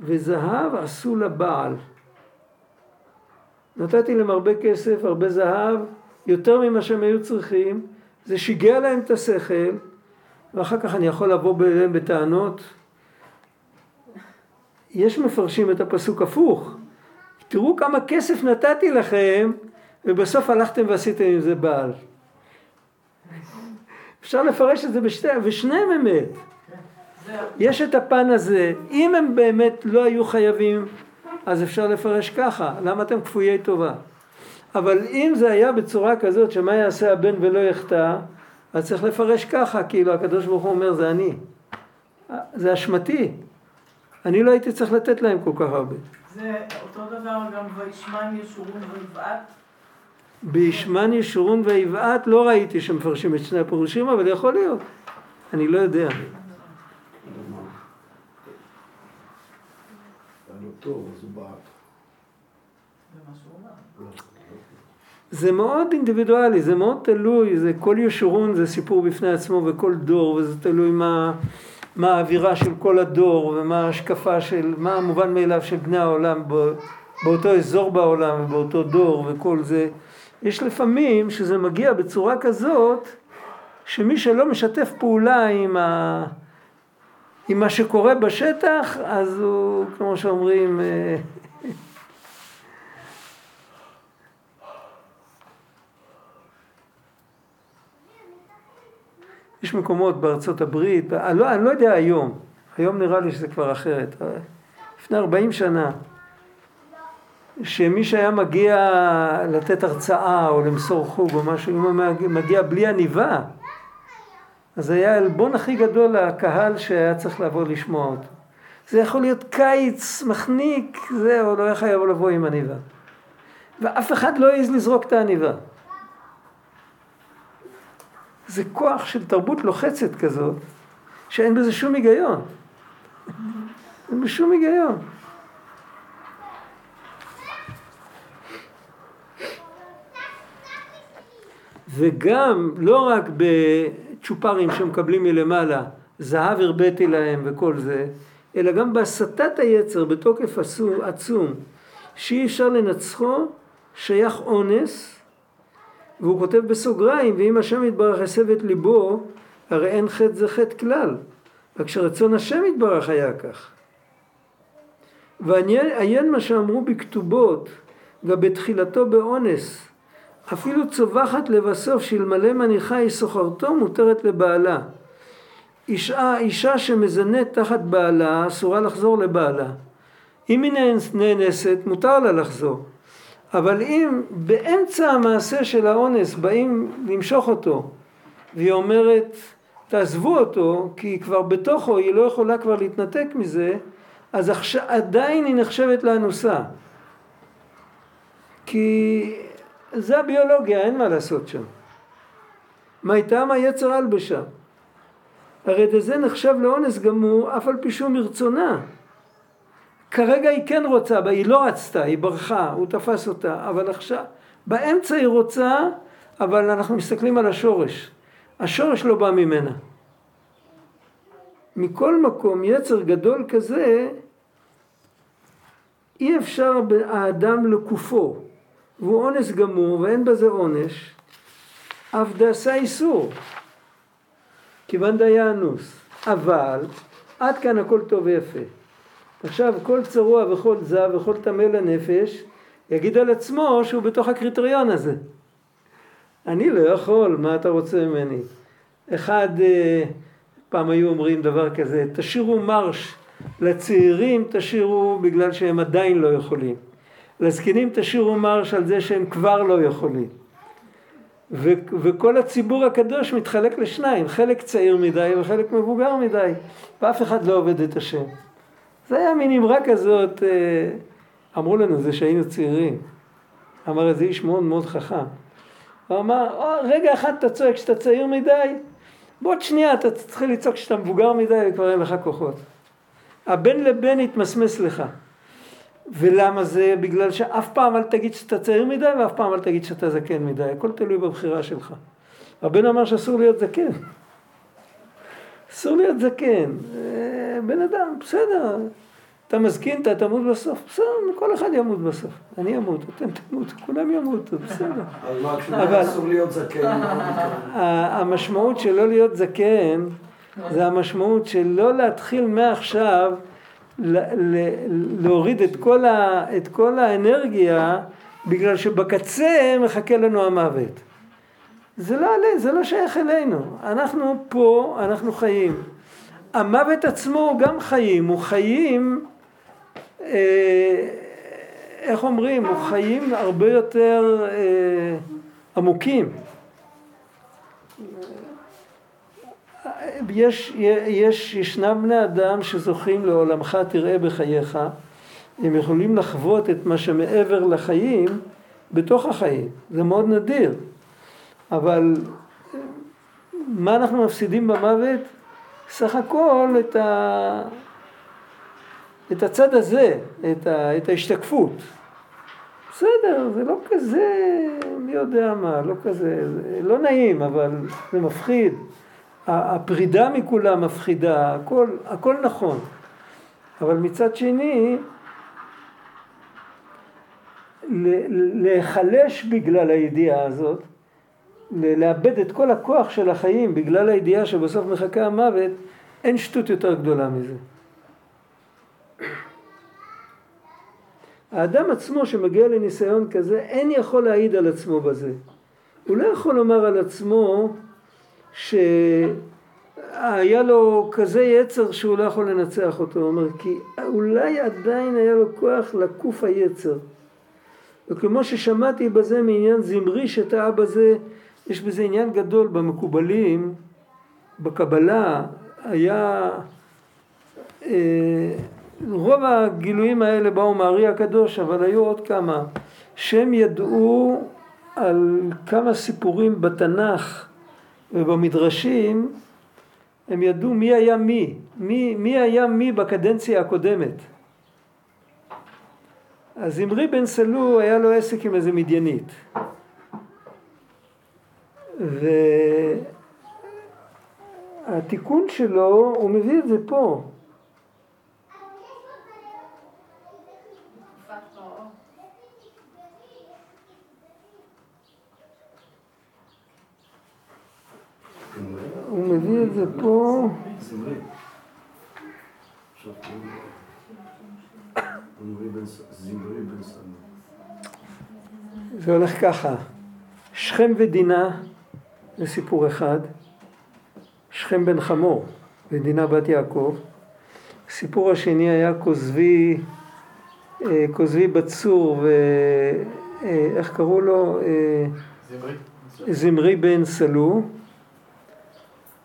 וזהב עשו לבעל. נתתי להם הרבה כסף, הרבה זהב, יותר ממה שהם היו צריכים, זה שיגע להם את השכל, ואחר כך אני יכול לבוא אליהם בטענות. יש מפרשים את הפסוק הפוך. תראו כמה כסף נתתי לכם, ובסוף הלכתם ועשיתם עם זה בעל. אפשר לפרש את זה בשתי, ושניהם אמת. יש את הפן הזה, אם הם באמת לא היו חייבים, אז אפשר לפרש ככה, למה אתם כפויי טובה? אבל אם זה היה בצורה כזאת שמה יעשה הבן ולא יחטא, אז צריך לפרש ככה, כאילו הקדוש ברוך הוא אומר זה אני. זה אשמתי. אני לא הייתי צריך לתת להם כל כך הרבה. זה אותו דבר גם וישמן ישורון ויבעט? בישמן ישורון ויבעט לא ראיתי שמפרשים את שני הפירושים, אבל יכול להיות. אני לא יודע. זה מאוד אינדיבידואלי, זה מאוד תלוי, זה כל ישורון זה סיפור בפני עצמו וכל דור, וזה תלוי מה, מה האווירה של כל הדור ומה ההשקפה של, מה המובן מאליו של בני העולם באותו אזור בעולם ובאותו דור וכל זה. יש לפעמים שזה מגיע בצורה כזאת שמי שלא משתף פעולה עם, ה... עם מה שקורה בשטח, אז הוא, כמו שאומרים, אה, יש מקומות בארצות הברית, אני לא, אני לא יודע היום, היום נראה לי שזה כבר אחרת, לפני 40 שנה, שמי שהיה מגיע לתת הרצאה או למסור חוג או משהו, אם הוא מגיע בלי עניבה, אז היה העלבון הכי גדול לקהל שהיה צריך לבוא לשמוע אותו. זה יכול להיות קיץ, מחניק, זהו, לא היה חייב לבוא עם עניבה. ואף אחד לא העז לזרוק את העניבה. זה כוח של תרבות לוחצת כזאת, שאין בזה שום היגיון. אין בזה שום היגיון. וגם, לא רק בצ'ופרים שמקבלים מלמעלה, זהב הרביתי להם וכל זה, אלא גם בהסתת היצר בתוקף עצום, שאי אפשר לנצחו, שייך אונס, והוא כותב בסוגריים, ואם השם יתברך הסב את ליבו, הרי אין חטא זה חטא כלל. רק שרצון השם יתברך היה כך. ועיין מה שאמרו בכתובות, גם בתחילתו באונס, אפילו צווחת לבסוף שאלמלא מניחה היא סוחרתו מותרת לבעלה. אישה, אישה שמזנית תחת בעלה אסורה לחזור לבעלה. אם היא נאנסת מותר לה לחזור. אבל אם באמצע המעשה של האונס באים למשוך אותו והיא אומרת תעזבו אותו כי כבר בתוכו היא לא יכולה כבר להתנתק מזה אז עדיין היא נחשבת לאנוסה. כי זה הביולוגיה אין מה לעשות שם. מה איתם היצר הלבשה הרי זה נחשב לאונס גמור אף על פי שהוא מרצונה כרגע היא כן רוצה, היא לא רצתה, היא ברחה, הוא תפס אותה, אבל עכשיו, באמצע היא רוצה, אבל אנחנו מסתכלים על השורש. השורש לא בא ממנה. מכל מקום, יצר גדול כזה, אי אפשר האדם לקופו, והוא אונס גמור ואין בזה עונש, אף דעשה איסור, כיוון דיה אנוס. אבל עד כאן הכל טוב ויפה. עכשיו כל צרוע וכל זב וכל טמא לנפש יגיד על עצמו שהוא בתוך הקריטריון הזה. אני לא יכול, מה אתה רוצה ממני? אחד, אה, פעם היו אומרים דבר כזה, תשאירו מרש לצעירים, תשאירו בגלל שהם עדיין לא יכולים. לזקנים תשאירו מרש על זה שהם כבר לא יכולים. ו- וכל הציבור הקדוש מתחלק לשניים, חלק צעיר מדי וחלק מבוגר מדי, ואף אחד לא עובד את השם. זה היה מין אמרה כזאת, אה, אמרו לנו זה שהיינו צעירים. אמר איזה איש מאוד מאוד חכם. הוא אמר, רגע אחד אתה צועק שאתה צעיר מדי, בעוד שנייה אתה תתחיל לצעוק שאתה מבוגר מדי וכבר אין לך כוחות. הבן לבן יתמסמס לך. ולמה זה? בגלל שאף פעם אל תגיד שאתה צעיר מדי ואף פעם אל תגיד שאתה זקן מדי, הכל תלוי בבחירה שלך. רבנו אמר שאסור להיות זקן. אסור להיות זקן. אה, בן אדם, בסדר, אתה מזקין, אתה תמות בסוף, בסדר, כל אחד ימות בסוף. אני אמות, אתם תמותו, כולם ימותו, בסדר. מה, אבל- אומר אסור להיות זקן, מה המשמעות של לא להיות זקן, זה המשמעות של לא להתחיל מעכשיו להוריד את כל, ה, את כל האנרגיה, בגלל שבקצה מחכה לנו המוות. זה לא זה לא שייך אלינו. אנחנו פה, אנחנו חיים. המוות עצמו הוא גם חיים, הוא חיים, איך אומרים, הוא חיים הרבה יותר אה, עמוקים. יש, יש, ישנם בני אדם שזוכים לעולמך תראה בחייך, הם יכולים לחוות את מה שמעבר לחיים בתוך החיים, זה מאוד נדיר, אבל מה אנחנו מפסידים במוות? סך הכל את, ה, את הצד הזה, את, ה, את ההשתקפות. בסדר, זה לא כזה, מי יודע מה, לא כזה, זה לא נעים, אבל זה מפחיד. הפרידה מכולם מפחידה, הכל, הכל נכון. אבל מצד שני, להיחלש בגלל הידיעה הזאת, לאבד את כל הכוח של החיים בגלל הידיעה שבסוף מחכה המוות, אין שטות יותר גדולה מזה. האדם עצמו שמגיע לניסיון כזה, אין יכול להעיד על עצמו בזה. הוא לא יכול לומר על עצמו שהיה לו כזה יצר שהוא לא יכול לנצח אותו. הוא אומר, כי אולי עדיין היה לו כוח לקוף היצר. וכמו ששמעתי בזה מעניין זמרי שטעה בזה, יש בזה עניין גדול במקובלים, בקבלה, היה... אה, רוב הגילויים האלה באו מארי הקדוש, אבל היו עוד כמה, שהם ידעו על כמה סיפורים בתנ"ך ובמדרשים, הם ידעו מי היה מי, מי, מי היה מי בקדנציה הקודמת. אז זמרי בן סלו היה לו עסק עם איזה מדיינית. והתיקון שלו, הוא מביא את זה פה. הוא מביא את זה פה. זמרי. עכשיו קוראים לו- זמרי בן ס- זמרי בן סלו. זה הולך ככה, שכם ודינה זה סיפור אחד, שכם בן חמור ודינה בת יעקב. הסיפור השני היה כוזבי, אה, כוזבי בצור ואיך קראו לו? אה, זמרי בן סלו.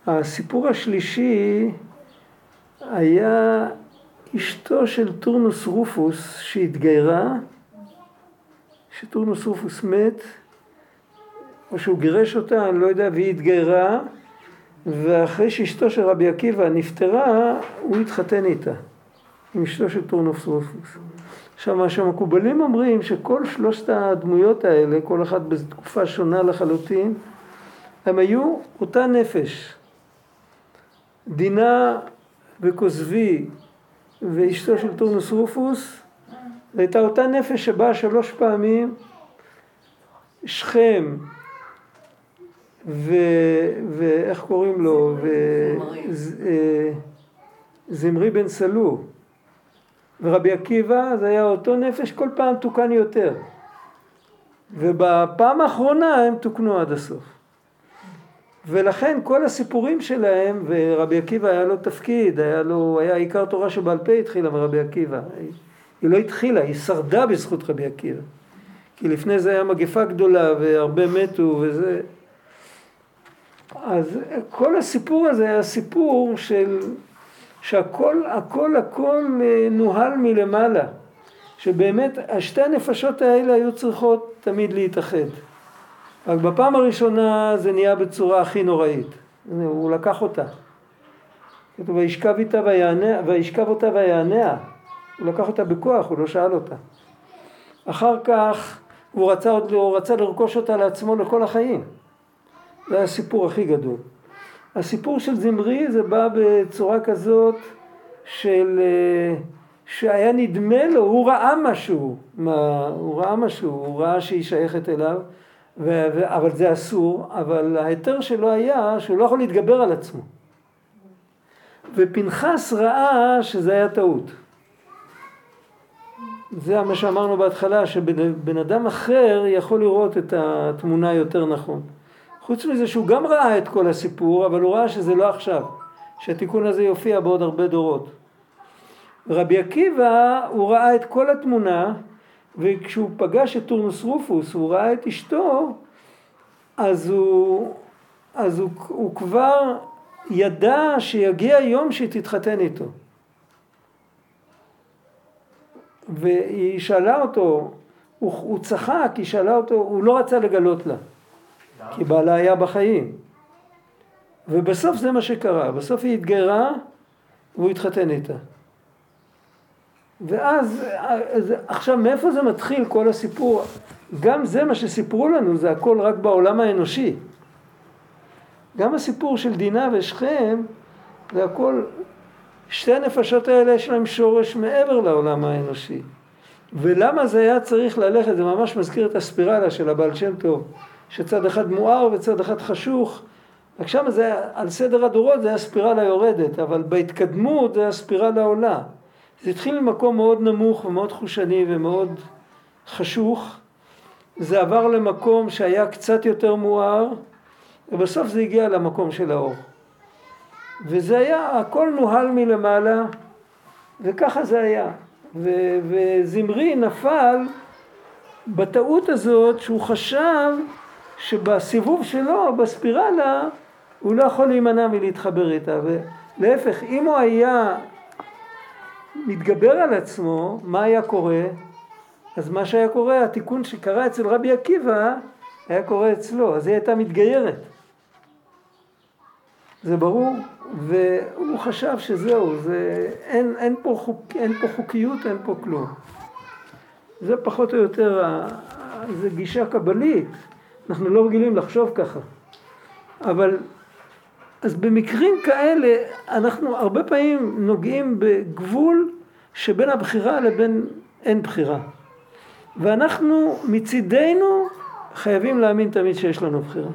הסיפור השלישי היה אשתו של טורנוס רופוס שהתגיירה שטורנוס רופוס מת, או שהוא גירש אותה, אני לא יודע, והיא התגיירה, ואחרי שאשתו של רבי עקיבא נפטרה, הוא התחתן איתה, עם אשתו של טורנוס רופוס. עכשיו, מה שהמקובלים אומרים, שכל שלושת הדמויות האלה, כל אחת בתקופה שונה לחלוטין, הם היו אותה נפש. דינה וכוזבי ואשתו של טורנוס רופוס, זו הייתה אותה נפש שבאה שלוש פעמים, שכם, ו... ואיך קוראים לו? ו... ז... אה, זמרי בן סלו. ורבי עקיבא זה היה אותו נפש, כל פעם תוקן יותר. ובפעם האחרונה הם תוקנו עד הסוף. ולכן כל הסיפורים שלהם, ורבי עקיבא היה לו תפקיד, היה לו, היה עיקר תורה שבעל פה התחילה מרבי עקיבא. היא לא התחילה, היא שרדה בזכות רבי עקיבא. כי לפני זה היה מגפה גדולה והרבה מתו וזה. אז כל הסיפור הזה היה סיפור של שהכל הכל הכל אה, נוהל מלמעלה. שבאמת השתי הנפשות האלה היו צריכות תמיד להתאחד. רק בפעם הראשונה זה נהיה בצורה הכי נוראית. הוא לקח אותה. כתוב וישכב איתה ויענה, וישכב אותה ויענע. הוא לקח אותה בכוח, הוא לא שאל אותה. אחר כך הוא רצה, הוא רצה לרכוש אותה לעצמו לכל החיים. זה היה הסיפור הכי גדול. הסיפור של זמרי זה בא בצורה כזאת של אה, שהיה נדמה לו, הוא ראה משהו, מה, הוא ראה משהו, הוא ראה שהיא שייכת אליו, ו, ו, אבל זה אסור, אבל ההיתר שלו היה שהוא לא יכול להתגבר על עצמו. ופנחס ראה שזה היה טעות. זה מה שאמרנו בהתחלה, שבן אדם אחר יכול לראות את התמונה יותר נכון. חוץ מזה שהוא גם ראה את כל הסיפור, אבל הוא ראה שזה לא עכשיו, שהתיקון הזה יופיע בעוד הרבה דורות. רבי עקיבא, הוא ראה את כל התמונה, וכשהוא פגש את טורנוס רופוס, הוא ראה את אשתו, אז הוא, אז הוא, הוא כבר ידע שיגיע יום שהיא תתחתן איתו. והיא שאלה אותו, הוא, הוא צחק, היא שאלה אותו, הוא לא רצה לגלות לה, כי בעלה היה בחיים. ובסוף זה מה שקרה, בסוף היא התגיירה והוא התחתן איתה. ואז, עכשיו מאיפה זה מתחיל כל הסיפור? גם זה מה שסיפרו לנו, זה הכל רק בעולם האנושי. גם הסיפור של דינה ושכם, זה הכל, שתי הנפשות האלה יש להם שורש מעבר לעולם האנושי. ולמה זה היה צריך ללכת, זה ממש מזכיר את הספירלה של הבעל שם טוב, שצד אחד מואר וצד אחד חשוך, רק שם זה על סדר הדורות זה היה ספירלה יורדת, אבל בהתקדמות זה היה ספירלה עולה. זה התחיל ממקום מאוד נמוך ומאוד חושני ומאוד חשוך, זה עבר למקום שהיה קצת יותר מואר, ובסוף זה הגיע למקום של האור. וזה היה, הכל נוהל מלמעלה, וככה זה היה. ו- וזמרי נפל בטעות הזאת שהוא חשב שבסיבוב שלו, בספירלה, הוא לא יכול להימנע מלהתחבר איתה. ולהפך, אם הוא היה מתגבר על עצמו, מה היה קורה? אז מה שהיה קורה, התיקון שקרה אצל רבי עקיבא, היה קורה אצלו, אז היא הייתה מתגיירת. זה ברור, והוא חשב שזהו, זה, אין, אין, פה חוק, אין פה חוקיות, אין פה כלום. זה פחות או יותר, זה גישה קבלית, אנחנו לא רגילים לחשוב ככה. אבל, אז במקרים כאלה, אנחנו הרבה פעמים נוגעים בגבול שבין הבחירה לבין אין בחירה. ואנחנו מצידנו חייבים להאמין תמיד שיש לנו בחירה.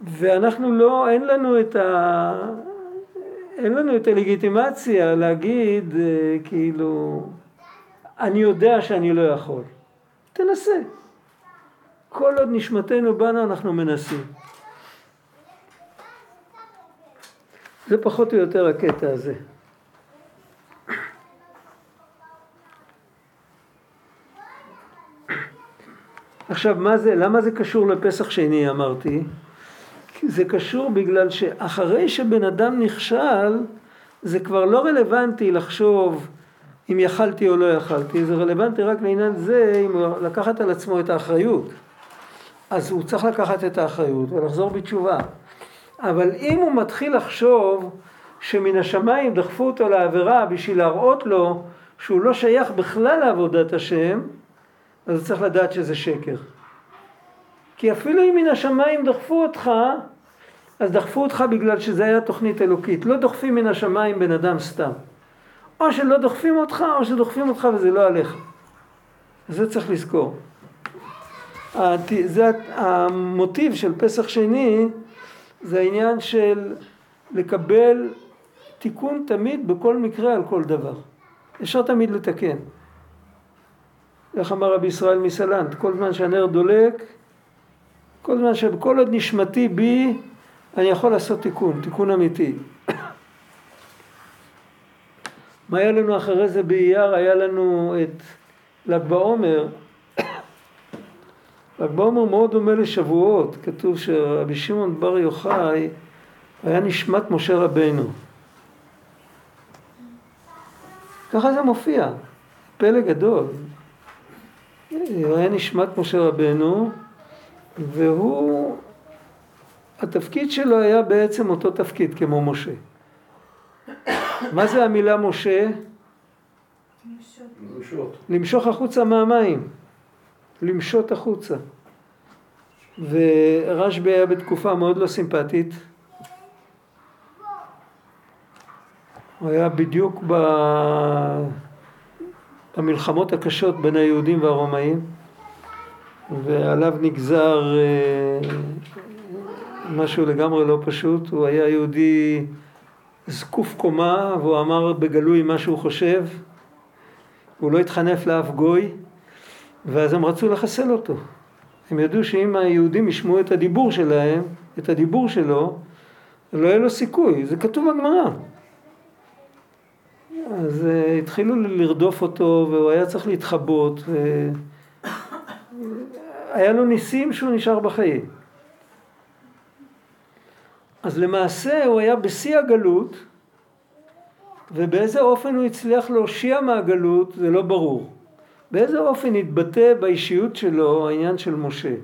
ואנחנו לא, אין לנו את ה... אין לנו את הלגיטימציה להגיד אה, כאילו, אני יודע שאני לא יכול. תנסה. כל עוד נשמתנו בנו אנחנו מנסים. זה פחות או יותר הקטע הזה. עכשיו, מה זה, למה זה קשור לפסח שני אמרתי? זה קשור בגלל שאחרי שבן אדם נכשל, זה כבר לא רלוונטי לחשוב אם יכלתי או לא יכלתי, זה רלוונטי רק לעניין זה אם הוא לקחת על עצמו את האחריות. אז הוא צריך לקחת את האחריות ולחזור בתשובה. אבל אם הוא מתחיל לחשוב שמן השמיים דחפו אותו לעבירה בשביל להראות לו שהוא לא שייך בכלל לעבודת השם, אז צריך לדעת שזה שקר. כי אפילו אם מן השמיים דחפו אותך, אז דחפו אותך בגלל שזה היה תוכנית אלוקית. לא דוחפים מן השמיים בן אדם סתם. או שלא דוחפים אותך, או שדוחפים אותך וזה לא עליך. זה צריך לזכור. זה המוטיב של פסח שני, זה העניין של לקבל תיקון תמיד בכל מקרה על כל דבר. אפשר תמיד לתקן. איך אמר רבי ישראל מסלנט, כל זמן שהנר דולק, כל זמן שכל עוד נשמתי בי, אני יכול לעשות תיקון, תיקון אמיתי. מה היה לנו אחרי זה באייר? היה לנו את ל"ג בעומר. ל"ג בעומר מאוד דומה לשבועות, כתוב שרבי שמעון בר יוחאי היה נשמת משה רבנו. ככה זה מופיע, פלא גדול. הוא היה נשמת משה רבנו, והוא, התפקיד שלו היה בעצם אותו תפקיד כמו משה. מה זה המילה משה? למשוך החוצה מהמים, למשות החוצה. ורשב"י היה בתקופה מאוד לא סימפטית. הוא היה בדיוק ב... במלחמות הקשות בין היהודים והרומאים, ועליו נגזר אה, משהו לגמרי לא פשוט. הוא היה יהודי זקוף קומה, והוא אמר בגלוי מה שהוא חושב. הוא לא התחנף לאף גוי, ואז הם רצו לחסל אותו. הם ידעו שאם היהודים ישמעו את הדיבור שלהם, את הדיבור שלו, לא יהיה לו סיכוי, זה כתוב בגמרא. אז uh, התחילו לרדוף אותו והוא היה צריך להתחבות. ו... היה לו ניסים שהוא נשאר בחיים. אז למעשה הוא היה בשיא הגלות, ובאיזה אופן הוא הצליח להושיע מהגלות זה לא ברור. באיזה אופן התבטא באישיות שלו העניין של משה.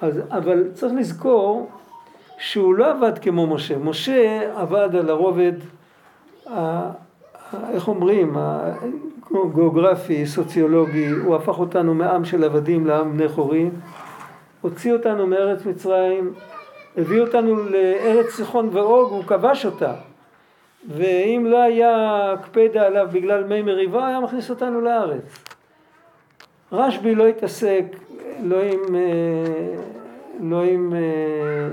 אז, אבל צריך לזכור שהוא לא עבד כמו משה. משה עבד על הרובד, ה, איך אומרים, גיאוגרפי, סוציולוגי, הוא הפך אותנו מעם של עבדים לעם בני חורים, הוציא אותנו מארץ מצרים, הביא אותנו לארץ סיחון ואוג, הוא כבש אותה. ואם לא היה הקפדה עליו בגלל מי מריבה, היה מכניס אותנו לארץ. רשב"י לא התעסק לא עם, אה, לא עם אה,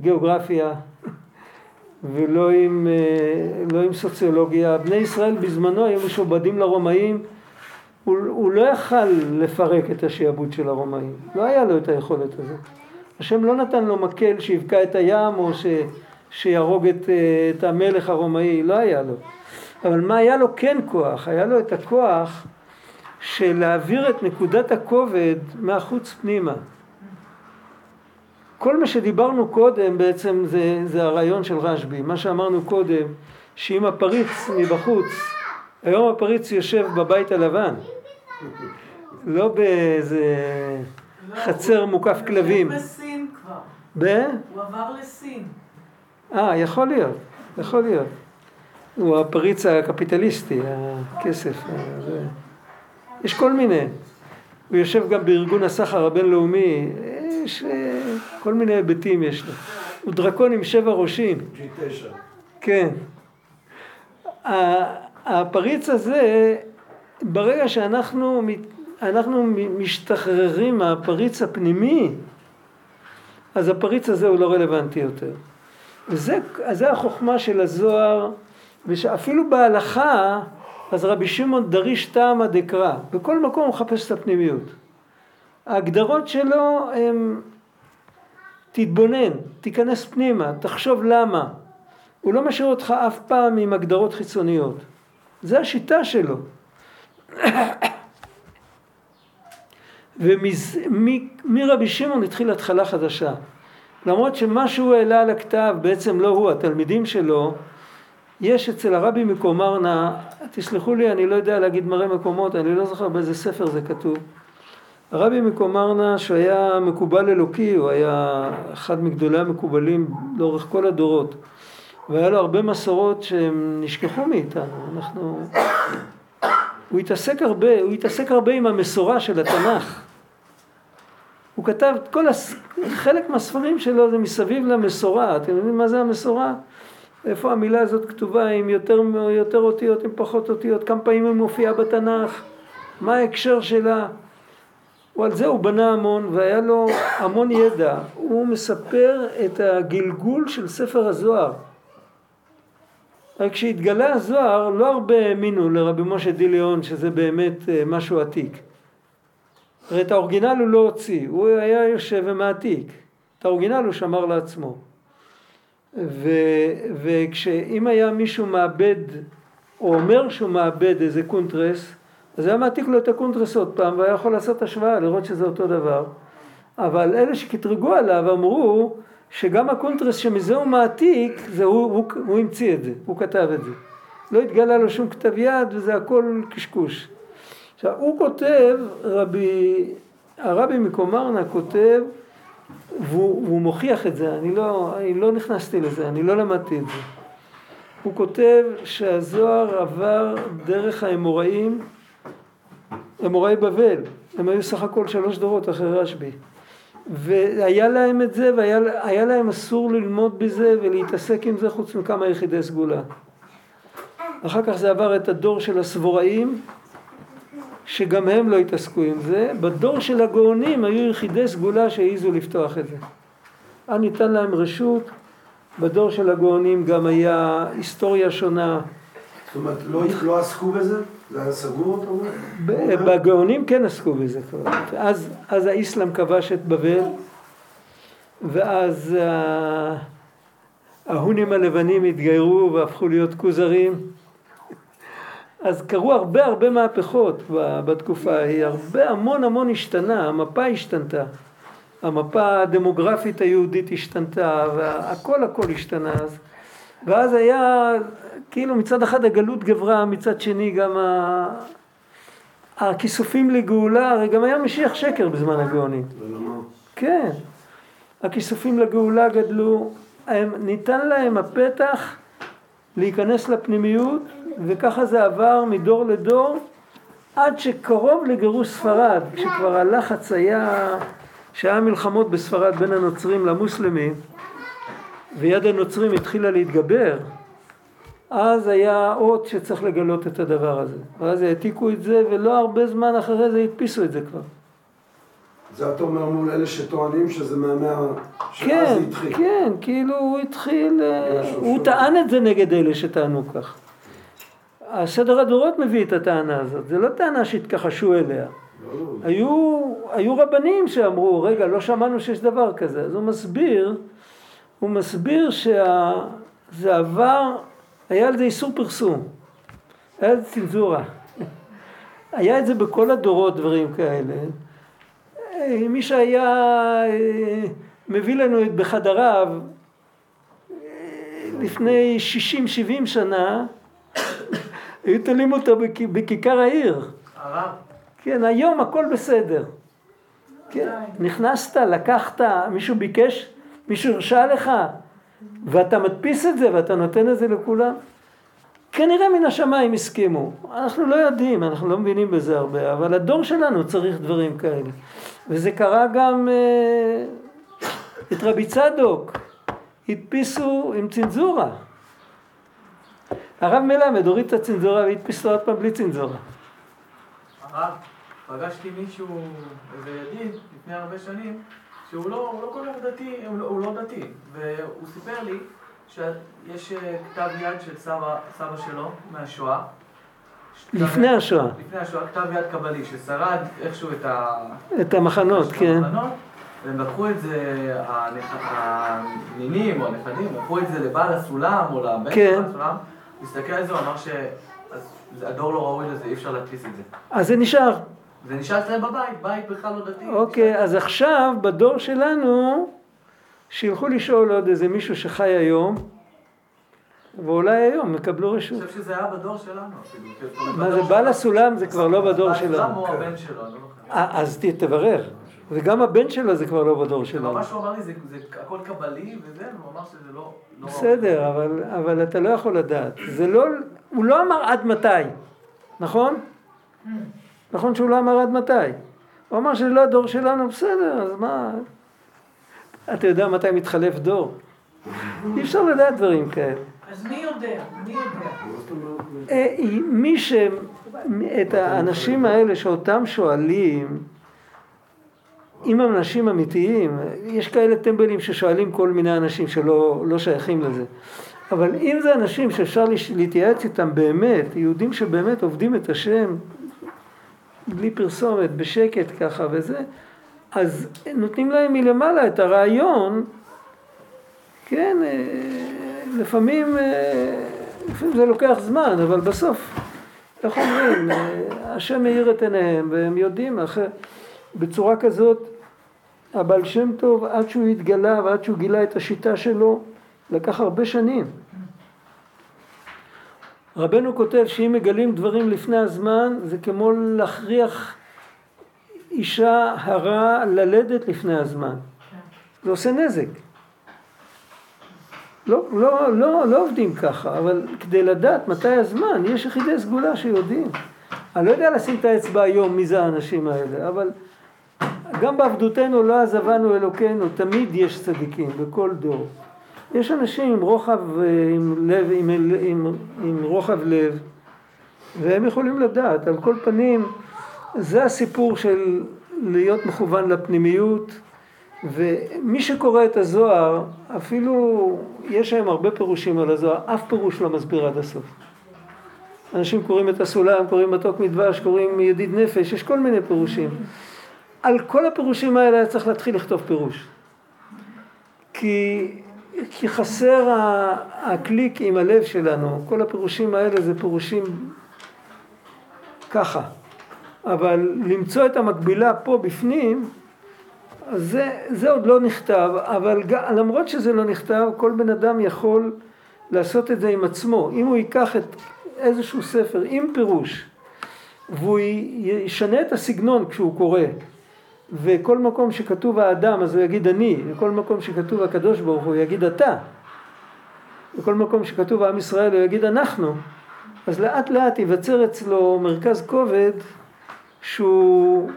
גיאוגרפיה ולא עם, אה, לא עם סוציולוגיה. בני ישראל בזמנו היו משועבדים לרומאים, הוא, הוא לא יכל לפרק את השעבוד של הרומאים, לא היה לו את היכולת הזאת. השם לא נתן לו מקל שיבקע את הים או ש, שיהרוג את, את המלך הרומאי, לא היה לו. אבל מה היה לו כן כוח? היה לו את הכוח של להעביר את נקודת הכובד מהחוץ פנימה. כל מה שדיברנו קודם בעצם זה, זה הרעיון של רשב"י, מה שאמרנו קודם, שאם הפריץ מבחוץ, היום הפריץ יושב בבית הלבן, לא באיזה חצר מוקף כלבים. הוא בסין כבר. ב? הוא עבר לסין. אה, יכול להיות, יכול להיות. הוא הפריץ הקפיטליסטי, הכסף. יש כל מיני. הוא יושב גם בארגון הסחר הבינלאומי, יש אה, כל מיני היבטים יש לו. הוא דרקון עם שבע ראשים. G9. כן. הפריץ הזה, ברגע שאנחנו אנחנו משתחררים מהפריץ הפנימי, אז הפריץ הזה הוא לא רלוונטי יותר. וזה זה החוכמה של הזוהר, ושאפילו בהלכה אז רבי שמעון דריש טעמא דקרא, בכל מקום הוא מחפש את הפנימיות. ההגדרות שלו הם תתבונן, תיכנס פנימה, תחשוב למה. הוא לא משאיר אותך אף פעם עם הגדרות חיצוניות. זה השיטה שלו. ומרבי שמעון התחיל התחלה חדשה. למרות שמה שהוא העלה על הכתב בעצם לא הוא, התלמידים שלו, יש אצל הרבי מקומרנה, תסלחו לי, אני לא יודע להגיד מראה מקומות, אני לא זוכר באיזה ספר זה כתוב. הרבי מקומרנה, שהיה מקובל אלוקי, הוא היה אחד מגדולי המקובלים לאורך כל הדורות, והיה לו הרבה מסורות שהם נשכחו מאיתנו, אנחנו... הוא התעסק הרבה, הוא התעסק הרבה עם המסורה של התנ"ך. הוא כתב, כל הס... חלק מהספרים שלו זה מסביב למסורה, אתם יודעים מה זה המסורה? איפה המילה הזאת כתובה, עם יותר, יותר אותיות, עם פחות אותיות, כמה פעמים היא מופיעה בתנ"ך, מה ההקשר שלה. ועל זה הוא בנה המון והיה לו המון ידע. הוא מספר את הגלגול של ספר הזוהר. רק כשהתגלה הזוהר לא הרבה האמינו לרבי משה דיליון שזה באמת אה, משהו עתיק. הרי את האורגינל הוא לא הוציא, הוא היה יושב ומעתיק. את האורגינל הוא שמר לעצמו. ו, היה מישהו מאבד או אומר שהוא מאבד איזה קונטרס, אז היה מעתיק לו את הקונטרס עוד פעם והיה יכול לעשות השוואה, לראות שזה אותו דבר. אבל אלה שקטרגו עליו אמרו שגם הקונטרס שמזה הוא מעתיק, זה הוא, הוא, הוא המציא את זה, הוא כתב את זה. לא התגלה לו שום כתב יד וזה הכל קשקוש. עכשיו הוא כותב, רבי, הרבי מקומרנה כותב והוא, והוא מוכיח את זה, אני לא, אני לא נכנסתי לזה, אני לא למדתי את זה. הוא כותב שהזוהר עבר דרך האמוראים, אמוראי בבל, הם היו סך הכל שלוש דורות אחרי רשב"י. והיה להם את זה, והיה להם אסור ללמוד בזה ולהתעסק עם זה חוץ מכמה יחידי סגולה. אחר כך זה עבר את הדור של הסבוראים, שגם הם לא התעסקו עם זה. בדור של הגאונים היו יחידי סגולה שהעיזו לפתוח את זה. היה ניתן להם רשות, בדור של הגאונים גם היה היסטוריה שונה. זאת אומרת, לא, לא עסקו בזה? זה היה סגור? בגאונים כן עסקו בזה כבר. אז, אז האסלאם כבש את בבל, ואז ההונים הלבנים התגיירו והפכו להיות כוזרים. אז קרו הרבה הרבה מהפכות בתקופה ההיא, הרבה המון המון השתנה, המפה השתנתה. המפה הדמוגרפית היהודית השתנתה, והכל הכל השתנה אז. ואז היה, כאילו מצד אחד הגלות גברה, מצד שני גם ה... הכיסופים לגאולה, הרי גם היה משיח שקר בזמן הגאונים. כן. הכיסופים לגאולה גדלו, הם, ניתן להם הפתח להיכנס לפנימיות, וככה זה עבר מדור לדור, עד שקרוב לגירוש ספרד, כשכבר הלחץ היה, שהיה מלחמות בספרד בין הנוצרים למוסלמים, ויד הנוצרים התחילה להתגבר, אז היה אות שצריך לגלות את הדבר הזה. ואז העתיקו את זה, ולא הרבה זמן אחרי זה הדפיסו את זה כבר. זה אתה אומר מול אלה שטוענים שזה מהמאה... כן, זה התחיל. כן, כאילו הוא התחיל, הוא טען את זה נגד אלה שטענו כך. הסדר הדורות מביא את הטענה הזאת, זה לא טענה שהתכחשו אליה. היו, היו רבנים שאמרו, רגע, לא שמענו שיש דבר כזה. אז הוא מסביר, הוא מסביר שזה עבר, היה על זה איסור פרסום, היה על זה צנזורה. היה את זה בכל הדורות, דברים כאלה. מי שהיה אה, מביא לנו את בחדריו אה, לפני 60-70 שנה, היו תולים אותו בכיכר העיר. כן, היום הכל בסדר. כן, נכנסת, לקחת, מישהו ביקש, מישהו הרשה לך, ואתה מדפיס את זה ואתה נותן את זה לכולם. כנראה מן השמיים הסכימו. אנחנו לא יודעים, אנחנו לא מבינים בזה הרבה, אבל הדור שלנו צריך דברים כאלה. וזה קרה גם אה, את רבי צדוק, הדפיסו עם צנזורה. הרב מלמד הוריד את הצנזורה והדפיס לו עוד פעם בלי צנזורה. הרב, פגשתי מישהו, איזה ידיד, לפני הרבה שנים, שהוא לא, לא כל כך דתי, הוא לא, הוא לא דתי, והוא סיפר לי שיש אה, כתב יד של סבא, סבא שלו מהשואה. לפני השואה. לפני השואה, כתב יד קבלי, ששרד איכשהו את, ה... את המחנות, כן. המחנות, והם לקחו את זה, הנינים או הנכדים, לקחו את זה לבעל הסולם או לבן כן. הסולם, הסתכל על זה, הוא אמר שהדור לא ראוי לזה, אי אפשר להדפיס את זה. אז זה נשאר. זה נשאר אצלם בבית, בית בכלל לא דתי. אוקיי, אז עכשיו, בדור שלנו, שילכו לשאול עוד איזה מישהו שחי היום, ואולי היום יקבלו רשות. אני חושב שזה היה בדור שלנו אפילו. מה זה בעל הסולם זה כבר לא בדור שלנו. בעל הסולם הוא הבן שלו, לא אה, אז תברר. וגם הבן שלו זה כבר לא בדור שלנו. ממש הוא אמר לי, זה הכל קבלי וזה, הוא אמר שזה לא... לא בסדר, אבל אתה לא יכול לדעת. זה לא, הוא לא אמר עד מתי, נכון? נכון שהוא לא אמר עד מתי. הוא אמר שזה לא הדור שלנו, בסדר, אז מה... אתה יודע מתי מתחלף דור. אי אפשר לדעת דברים כאלה. אז מי יודע? מי יודע? אה, מי ש... את האנשים האלה שאותם שואלים, אם הם אנשים אמיתיים, יש כאלה טמבלים ששואלים כל מיני אנשים שלא לא שייכים לזה. אבל אם זה אנשים שאפשר להתייעץ איתם באמת, יהודים שבאמת עובדים את השם בלי פרסומת, בשקט ככה וזה, אז נותנים להם מלמעלה את הרעיון, כן, אה, לפעמים, אה, לפעמים זה לוקח זמן, אבל בסוף, איך אומרים, אה, השם מאיר את עיניהם והם יודעים, אחרי, בצורה כזאת, הבעל שם טוב, עד שהוא התגלה ועד שהוא גילה את השיטה שלו, לקח הרבה שנים. רבנו כותב שאם מגלים דברים לפני הזמן, זה כמו להכריח אישה הרה ללדת לפני הזמן. זה עושה נזק. לא, לא, לא, לא עובדים ככה, אבל כדי לדעת מתי הזמן, יש יחידי סגולה שיודעים. אני לא יודע לשים את האצבע היום מי זה האנשים האלה, אבל גם בעבדותנו לא עזבנו אלוקינו, תמיד יש צדיקים בכל דור. יש אנשים עם רוחב, עם לב, עם, עם, עם רוחב לב, והם יכולים לדעת. על כל פנים, זה הסיפור של להיות מכוון לפנימיות, ומי שקורא את הזוהר, אפילו יש היום הרבה פירושים על הזוהר, אף פירוש לא מסביר עד הסוף. אנשים קוראים את הסולם, קוראים מתוק מדבש, קוראים ידיד נפש, יש כל מיני פירושים. על כל הפירושים האלה היה צריך להתחיל לכתוב פירוש. כי, כי חסר הקליק עם הלב שלנו, כל הפירושים האלה זה פירושים ככה. אבל למצוא את המקבילה פה בפנים, זה, זה עוד לא נכתב, אבל למרות שזה לא נכתב, כל בן אדם יכול לעשות את זה עם עצמו. אם הוא ייקח את איזשהו ספר עם פירוש, והוא ישנה את הסגנון כשהוא קורא, וכל מקום שכתוב האדם אז הוא יגיד אני, וכל מקום שכתוב הקדוש ברוך הוא יגיד אתה, וכל מקום שכתוב עם ישראל הוא יגיד אנחנו, אז לאט לאט ייווצר אצלו מרכז כובד שהוא,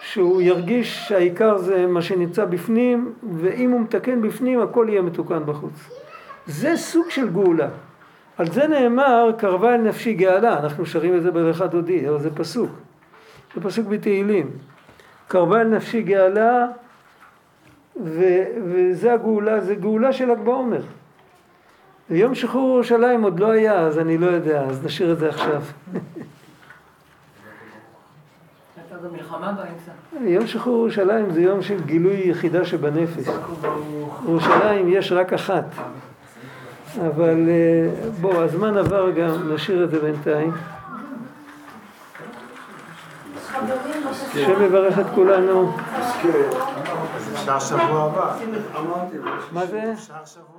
שהוא ירגיש שהעיקר זה מה שנמצא בפנים, ואם הוא מתקן בפנים הכל יהיה מתוקן בחוץ. זה סוג של גאולה. על זה נאמר, קרבה אל נפשי גאלה, אנחנו שרים את זה בלכה דודי, אבל זה פסוק, זה פסוק בתהילים. קרבה אל נפשי גאלה, ו, וזה הגאולה, זה גאולה של ל"ג בעומר. ויום שחרור ירושלים עוד לא היה, אז אני לא יודע, אז נשאיר את זה עכשיו. יום שחרור ירושלים זה יום של גילוי יחידה שבנפש. ירושלים יש רק אחת. אבל אה, בואו, הזמן עבר גם, נשאיר את זה בינתיים. השם יברך את כולנו. אפשר שבוע הבא. מה זה? אפשר שבוע